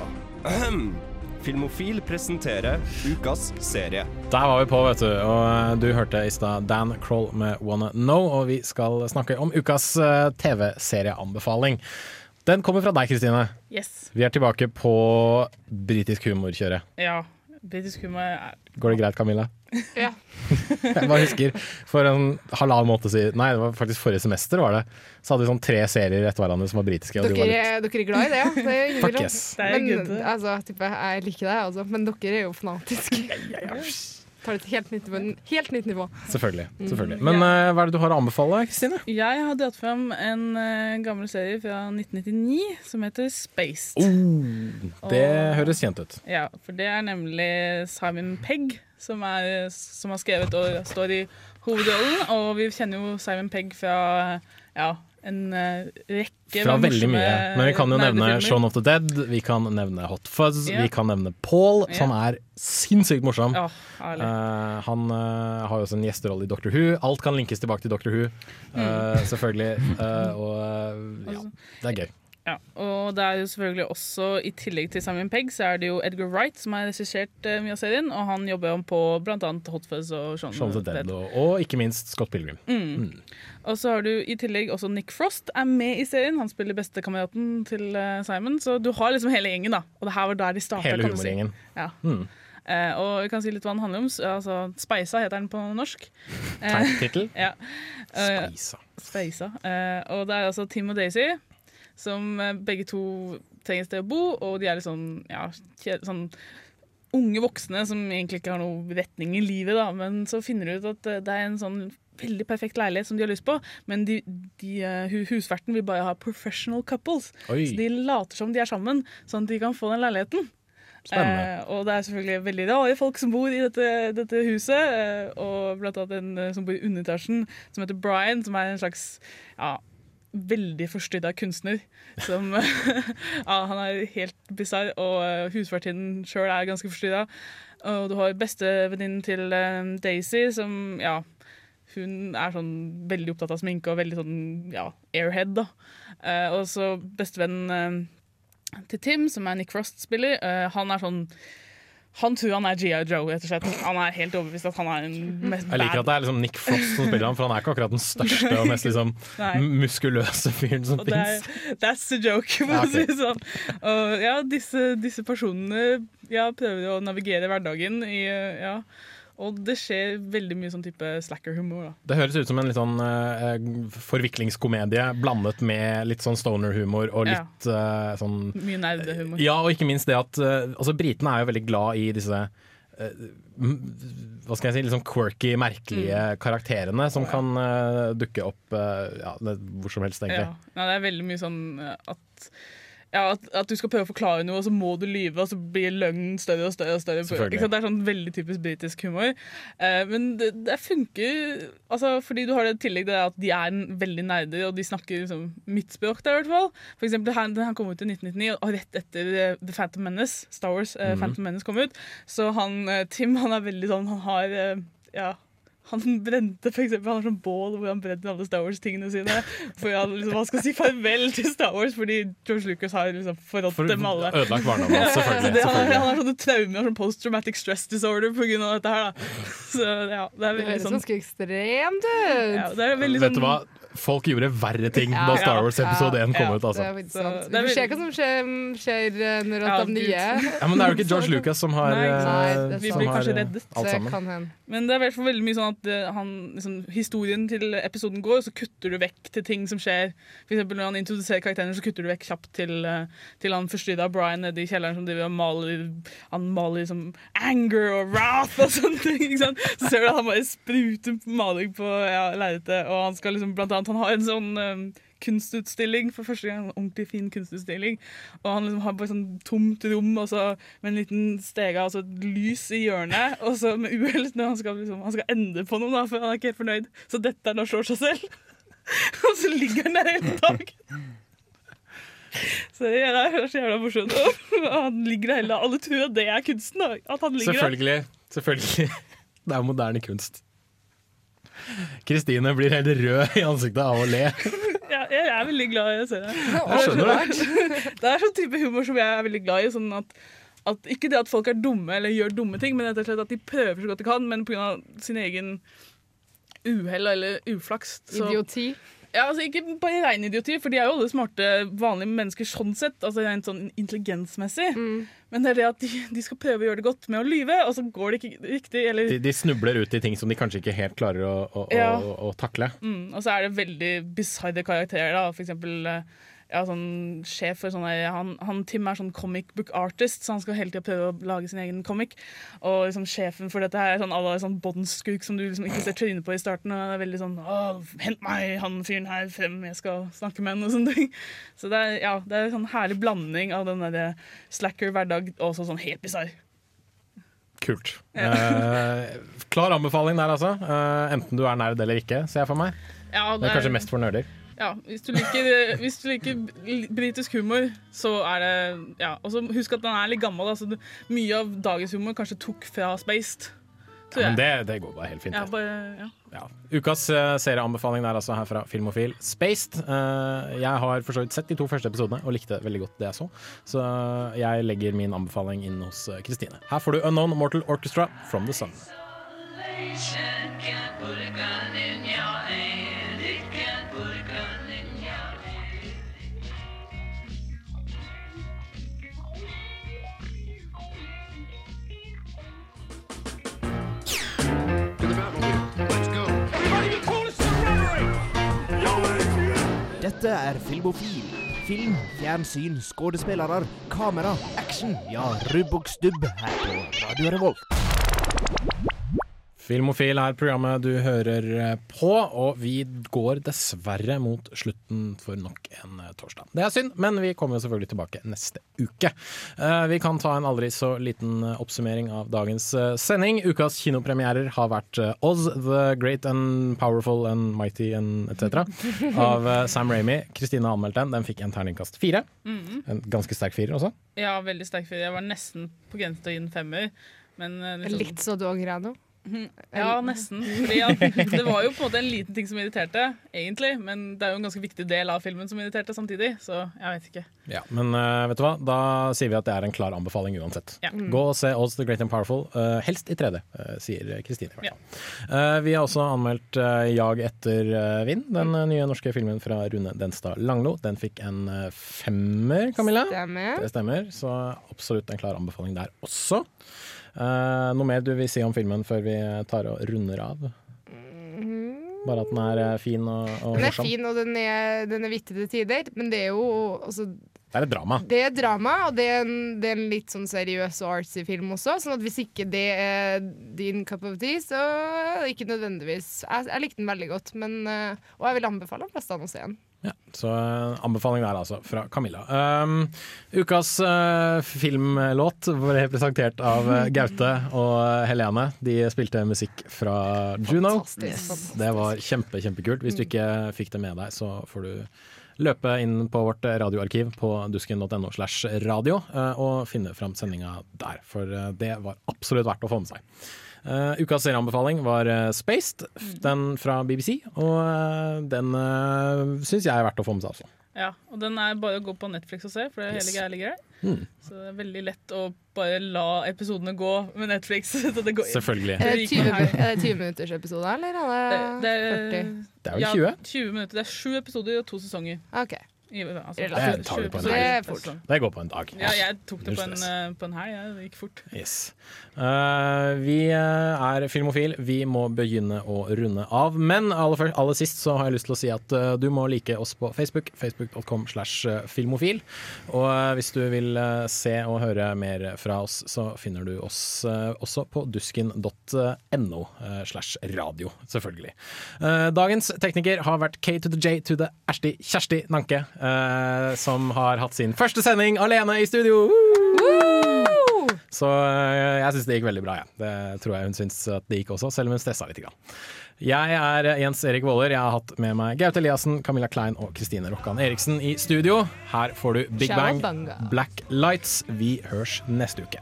Filmofil presenterer ukas serie. Der var vi på, vet du. Og eh, du hørte i stad Dan Kroll med Wanna Know, og vi skal snakke om ukas eh, TV-serieanbefaling. Den kommer fra deg, Kristine. Yes. Vi er tilbake på britisk humorkjøret. Ja. Britisk humor er Går det greit, Camilla? Ja. Jeg bare husker for en halvannen måned siden Nei, det var faktisk forrige semester, var det. Så hadde vi sånn tre serier etter hverandre som var britiske. Og de var Dere, litt er- dere er glad i det, ja? Det er Fuck yes. Det er Men altså, type, jeg liker det, altså. Men dere er jo fanatiske. Tar det til helt nytt nivå. Helt nytt nivå. Selvfølgelig. Mm, selvfølgelig. Men uh, hva er det du har å anbefale, Kristine? Jeg har dratt fram en uh, gammel serie fra 1999 som heter Spaced. Oh, det høres kjent ut. Ja, for det er nemlig Simon Pegg som, er, som har skrevet og står i hovedrollen. Og vi kjenner jo Simon Pegg fra ja, en eh, rekke Fra veldig mye. Men vi kan jo nevne. Shaun of the Dead, vi kan nevne Hot Fuzz, yeah. vi kan nevne Paul, som er sinnssykt morsom. Herlig. Eh, han uh, har jo også en gjesterolle i Doctor Who. Alt kan linkes tilbake til Doctor Who, Mm. eh, selvfølgelig. Og ja, det er gøy. Ja, og det er jo selvfølgelig også I tillegg til Simon Pegg så er det jo Edgar Wright som har regissert uh, mye av serien. Og han jobber jo på bl.a. Hot Fuzz og Shaun Shaun the Dead, og, og ikke minst Scott Pilgrim. Mm. Og så har du i tillegg også Nick Frost er med i serien. Han spiller bestekameraten til uh, Simon. Så du har liksom hele gjengen, da. Og det her var der de starta. Hele humorgjengen. Ja. Mm. Uh, og vi kan si litt hva den handler om. Altså, Speisa heter den på norsk. Teit tittel. *laughs* ja. Speisa. Speisa. Og det er altså Tim og Daisy, som eh, begge to trenger et sted å bo, og de er litt sånn, ja, sånn unge voksne som egentlig ikke har noe retning i livet, da. Men så finner de ut at eh, det er en sånn veldig perfekt leilighet som de har lyst på, men de, de, eh, husverten vil bare ha professional couples. Oi. Så de later som de er sammen, sånn at de kan få den leiligheten. Eh, og det er selvfølgelig veldig rare folk som bor i dette, dette huset. Eh, og blant annet en som bor i underetasjen, som heter Brian, som er en slags ja, veldig forstyrra kunstner. Som *laughs* Ja, han er helt bisarr, og eh, husvertinnen sjøl er ganske forstyrra. Og du har bestevenninnen til eh, Daisy, som ja, hun er sånn veldig opptatt av sminke og veldig sånn ja, airhead, da. Eh, og så bestevennen til Tim, som er Nick Frost spiller, eh, han er sånn han tror han er G.I. Joe, rett og slett. Han er helt overbevist at han er en mest Jeg liker at det er liksom Nick Frost som spiller ham, for han er ikke akkurat den største og mest liksom *laughs* muskuløse fyren som fins. that's the joke, for Ja, å si det sånn. Og ja, disse, disse personene ja, prøver å navigere hverdagen i ja. Og det skjer veldig mye sånn type slacker-humor. Det høres ut som en litt sånn uh, forviklingskomedie blandet med litt sånn stoner-humor og Ja. litt eh, sånn Mye nerdehumor. Ja, og ikke minst det at uh, altså Britene er jo veldig glad i disse hva skal jeg si, litt sånn quirky, merkelige karakterene som kan dukke opp ja, hvor som helst, egentlig. Ja. Nei, det er veldig mye sånn at ja, at, at du skal prøve å forklare noe, og så må du lyve, og så blir løgnen større og større. og større. Det er sånn veldig typisk britisk humor. Eh, men det, det funker altså, fordi du har det tillegg det at de er veldig nerder, og de snakker liksom, mitt språk der, i hvert fall. For eksempel, han, han kom ut i 1999, og rett etter eh, The Phantom Menace, Star Wars eh, Mhm. Phantom Menace kom ut. Så han, eh, Tim han er veldig sånn Han har eh, ja, han brente for eksempel, han har sånn bål hvor han brenner alle Star Wars-tingene sine. For han, liksom, han skal si farvel til Star Wars fordi George Lucas har liksom forrådt For- dem alle. ødelagt barndommen selvfølgelig, *laughs* det, han, selvfølgelig. han har sånne traumer, sånn post-traumatic stress disorder pga. dette her. Da. Så ja, det er veldig sånn ganske ekstremt ut. ja, det er veldig Vet sånn du hva? Folk gjorde verre ting Ja, da Star Wars episode ja, 1 kom ja, ut. Det er Altså. sant. det er Vi får se hva som skjer, skjer eh, når alt er nye Ja, men det er jo ikke *laughs* George Lucas som har, Nei, sant. Nei, Vi som blir har kanskje reddet. alt sammen. Men det er i hvert fall veldig mye sånn at eh, han, liksom, historien til episoden går, og så kutter du vekk til ting som skjer. For eksempel når han introduserer karakterene, så kutter du vekk kjapt til, eh, til han forstyrra Brian nede i kjelleren som driver og maler Han maler liksom anger og wrath og *laughs* sånne ting. Så ser du at han bare spruter maling på ja, lerretet, og han skal liksom blant annet Han har en sånn um, kunstutstilling for første gang. En ordentlig fin kunstutstilling. Og han liksom har bare sånn tomt rom og så med en liten stege, altså et lys i hjørnet. Og så med uhell når han skal, liksom, han skal endre på noe, da, for han er ikke helt fornøyd. Så dette er når han slår seg selv. *laughs* og så ligger han der hele dagen. Så det er så jævla morsomt. Og han ligger der hele. Alle tror at det er kunsten. At. Selvfølgelig. Selvfølgelig. Det er moderne kunst. Kristine blir helt rød i ansiktet av å le. Ja, jeg er veldig glad i å se det. Jeg skjønner det. Det er sånn type humor som jeg er veldig glad i. Sånn at, at Ikke det at folk er dumme eller gjør dumme ting, men rett og slett at de prøver så godt de kan, men pga. sin egen uhell eller uflaks. så- Idioti. Ja, altså Ikke bare rein idioti, for de er jo alle smarte, vanlige mennesker sånn sett. Altså rent sånn intelligensmessig. Men det er det at de, de skal prøve å gjøre det godt med å lyve, og så går det ikke riktig. Eller De, de snubler ut i ting som de kanskje ikke helt klarer å, å, Ja. å, å takle. Mm, og så er det veldig bisarre karakterer. da For eksempel eh, ja, sånn sjef for sånne han, han Tim er sånn comic book artist, så han skal hele tida prøve å lage sin egen comic. Og liksom sjefen for dette her er sånn alle sånn båndskurk som du liksom ikke ser trynet på i starten. Og det er veldig sånn Å, hent meg han fyren her frem, jeg skal snakke med han, og sånne ting. Så det er, ja, det er en sånn herlig blanding av den derre slacker hverdag og også sånn helt bisarr. Kult. Ja. Eh, klar anbefaling der, altså. Eh, enten du er nerd eller ikke, ser jeg for meg. Ja, Det er kanskje mest for nerder. Ja, hvis du liker, hvis du liker britisk humor, så er det Ja, og så husk at den er litt gammel. Altså, mye av dagens humor kanskje tok fra Spaced. Ja, men det, det går bare helt fint. Ja, bare, ja. Ja. Ukas uh, serieanbefaling er altså her fra Filmofil. Spaced. Uh, jeg har for så vidt sett de to første episodene og likte veldig godt det jeg så. Så jeg legger min anbefaling inn hos Kristine. Her får du Unknown Mortal Orchestra From The Sun. Dette er Filmofil. Film, fjernsyn, skuespillere, kamera, action. Ja, rubb og stubb her på Radio Revolt. Filmofil er programmet du hører eh, på, og vi går dessverre mot slutten for nok en eh, torsdag. Det er synd, men vi kommer jo selvfølgelig tilbake neste uke. Eh, Vi kan ta en aldri så liten oppsummering av dagens sending. Ukas kinopremierer har vært Oz, The Great and Powerful and Mighty and etc. *laughs* av Sam Ramy. Kristine har anmeldt den. Den fikk en terningkast fire. Mhm. En ganske sterk firer også. ja, veldig sterk firer. Jeg var nesten på grensen til å gi den femmer. Men liksom, Litt så dog-grado. Ja, nesten. Fordi at det var jo på en måte en liten ting som irriterte, egentlig. Men det er jo en ganske viktig del av filmen som irriterte samtidig, så jeg vet ikke. Ja, Men uh, vet du hva? da sier vi at det er en klar anbefaling uansett. Ja. Mm. Gå og se Odds the Great and Powerful, uh, helst i 3D, uh, sier Kristine. Ja. Eh, vi har også anmeldt eh, Jag etter eh, vind, den eh, nye norske filmen fra Rune Denstad Langlo. Den fikk en eh, femmer, Camilla. Stemmer. Det stemmer, så absolutt en klar anbefaling der også. Eh, noe mer du vil si om filmen før vi tar og runder av? Bare at den er eh, fin og, og Den er morsom? fin, og den er, den er vittig til tider, men det er jo altså, Det er et drama. Det er drama, og det er, en, det er en litt sånn seriøs og artsy film også. Sånn at hvis ikke det er din cup of tea, så ikke nødvendigvis Jeg, jeg likte den veldig godt, men, eh, og jeg vil anbefale de fleste å se den. Ja, så eh, anbefaling der altså, fra Camilla. Um, ukas uh, filmlåt ble presentert av eh, Gaute og Helene. De spilte musikk fra Juno. Fantastisk. Det var kjempe, kjempekult. Hvis du ikke fikk det med deg, så får du løpe inn på vårt radioarkiv på dusken.no slash radio og finne fram sendinga der, for det var absolutt verdt å få med seg. Eh, ukas serieanbefaling var eh, Spaced, den fra BBC, og uh, den uh, syns jeg er verdt å få med seg Altså. Ja, og den er bare å gå på Netflix og se, for det Yes. hele greia ligger der. Mm. Så det er veldig lett å bare la episodene gå med Netflix. *laughs* så det går, Selvfølgelig. Er det 20, her. er det 20 minutters episode, eller er det, Det er, 40? Det er vel ja, 20? 20 minutter. Det er sju episoder og to sesonger. OK. I, altså, Det tar vi på en helg. sesong. Det går på en dag. Ja, jeg tok det på en, eh, på en helg. Det gikk fort. Yes. Uh, vi eh, er Filmofil. Vi må begynne å runde av. Men aller, først, aller sist så har jeg lyst til å si at uh, du må like oss på Facebook. Facebook.com slash filmofil. Og uh, hvis du vil se og høre mer fra oss, så finner du oss også på dusken.no slash radio, selvfølgelig. Dagens tekniker har vært K to the J to the Ashti Kjersti Nanke, eh, som har hatt sin første sending alene i studio. Så øh, jeg syns det gikk veldig bra. Ja. Det tror jeg hun syns at det gikk også, selv om hun stressa litt. Grann. Jeg er Jens Erik Våler. Jeg har hatt med meg Gaute Eliassen, Camilla Klein og Kristine Rokkan Eriksen i studio. Her får du Big Bang, Black Lights. Vi hørs neste uke.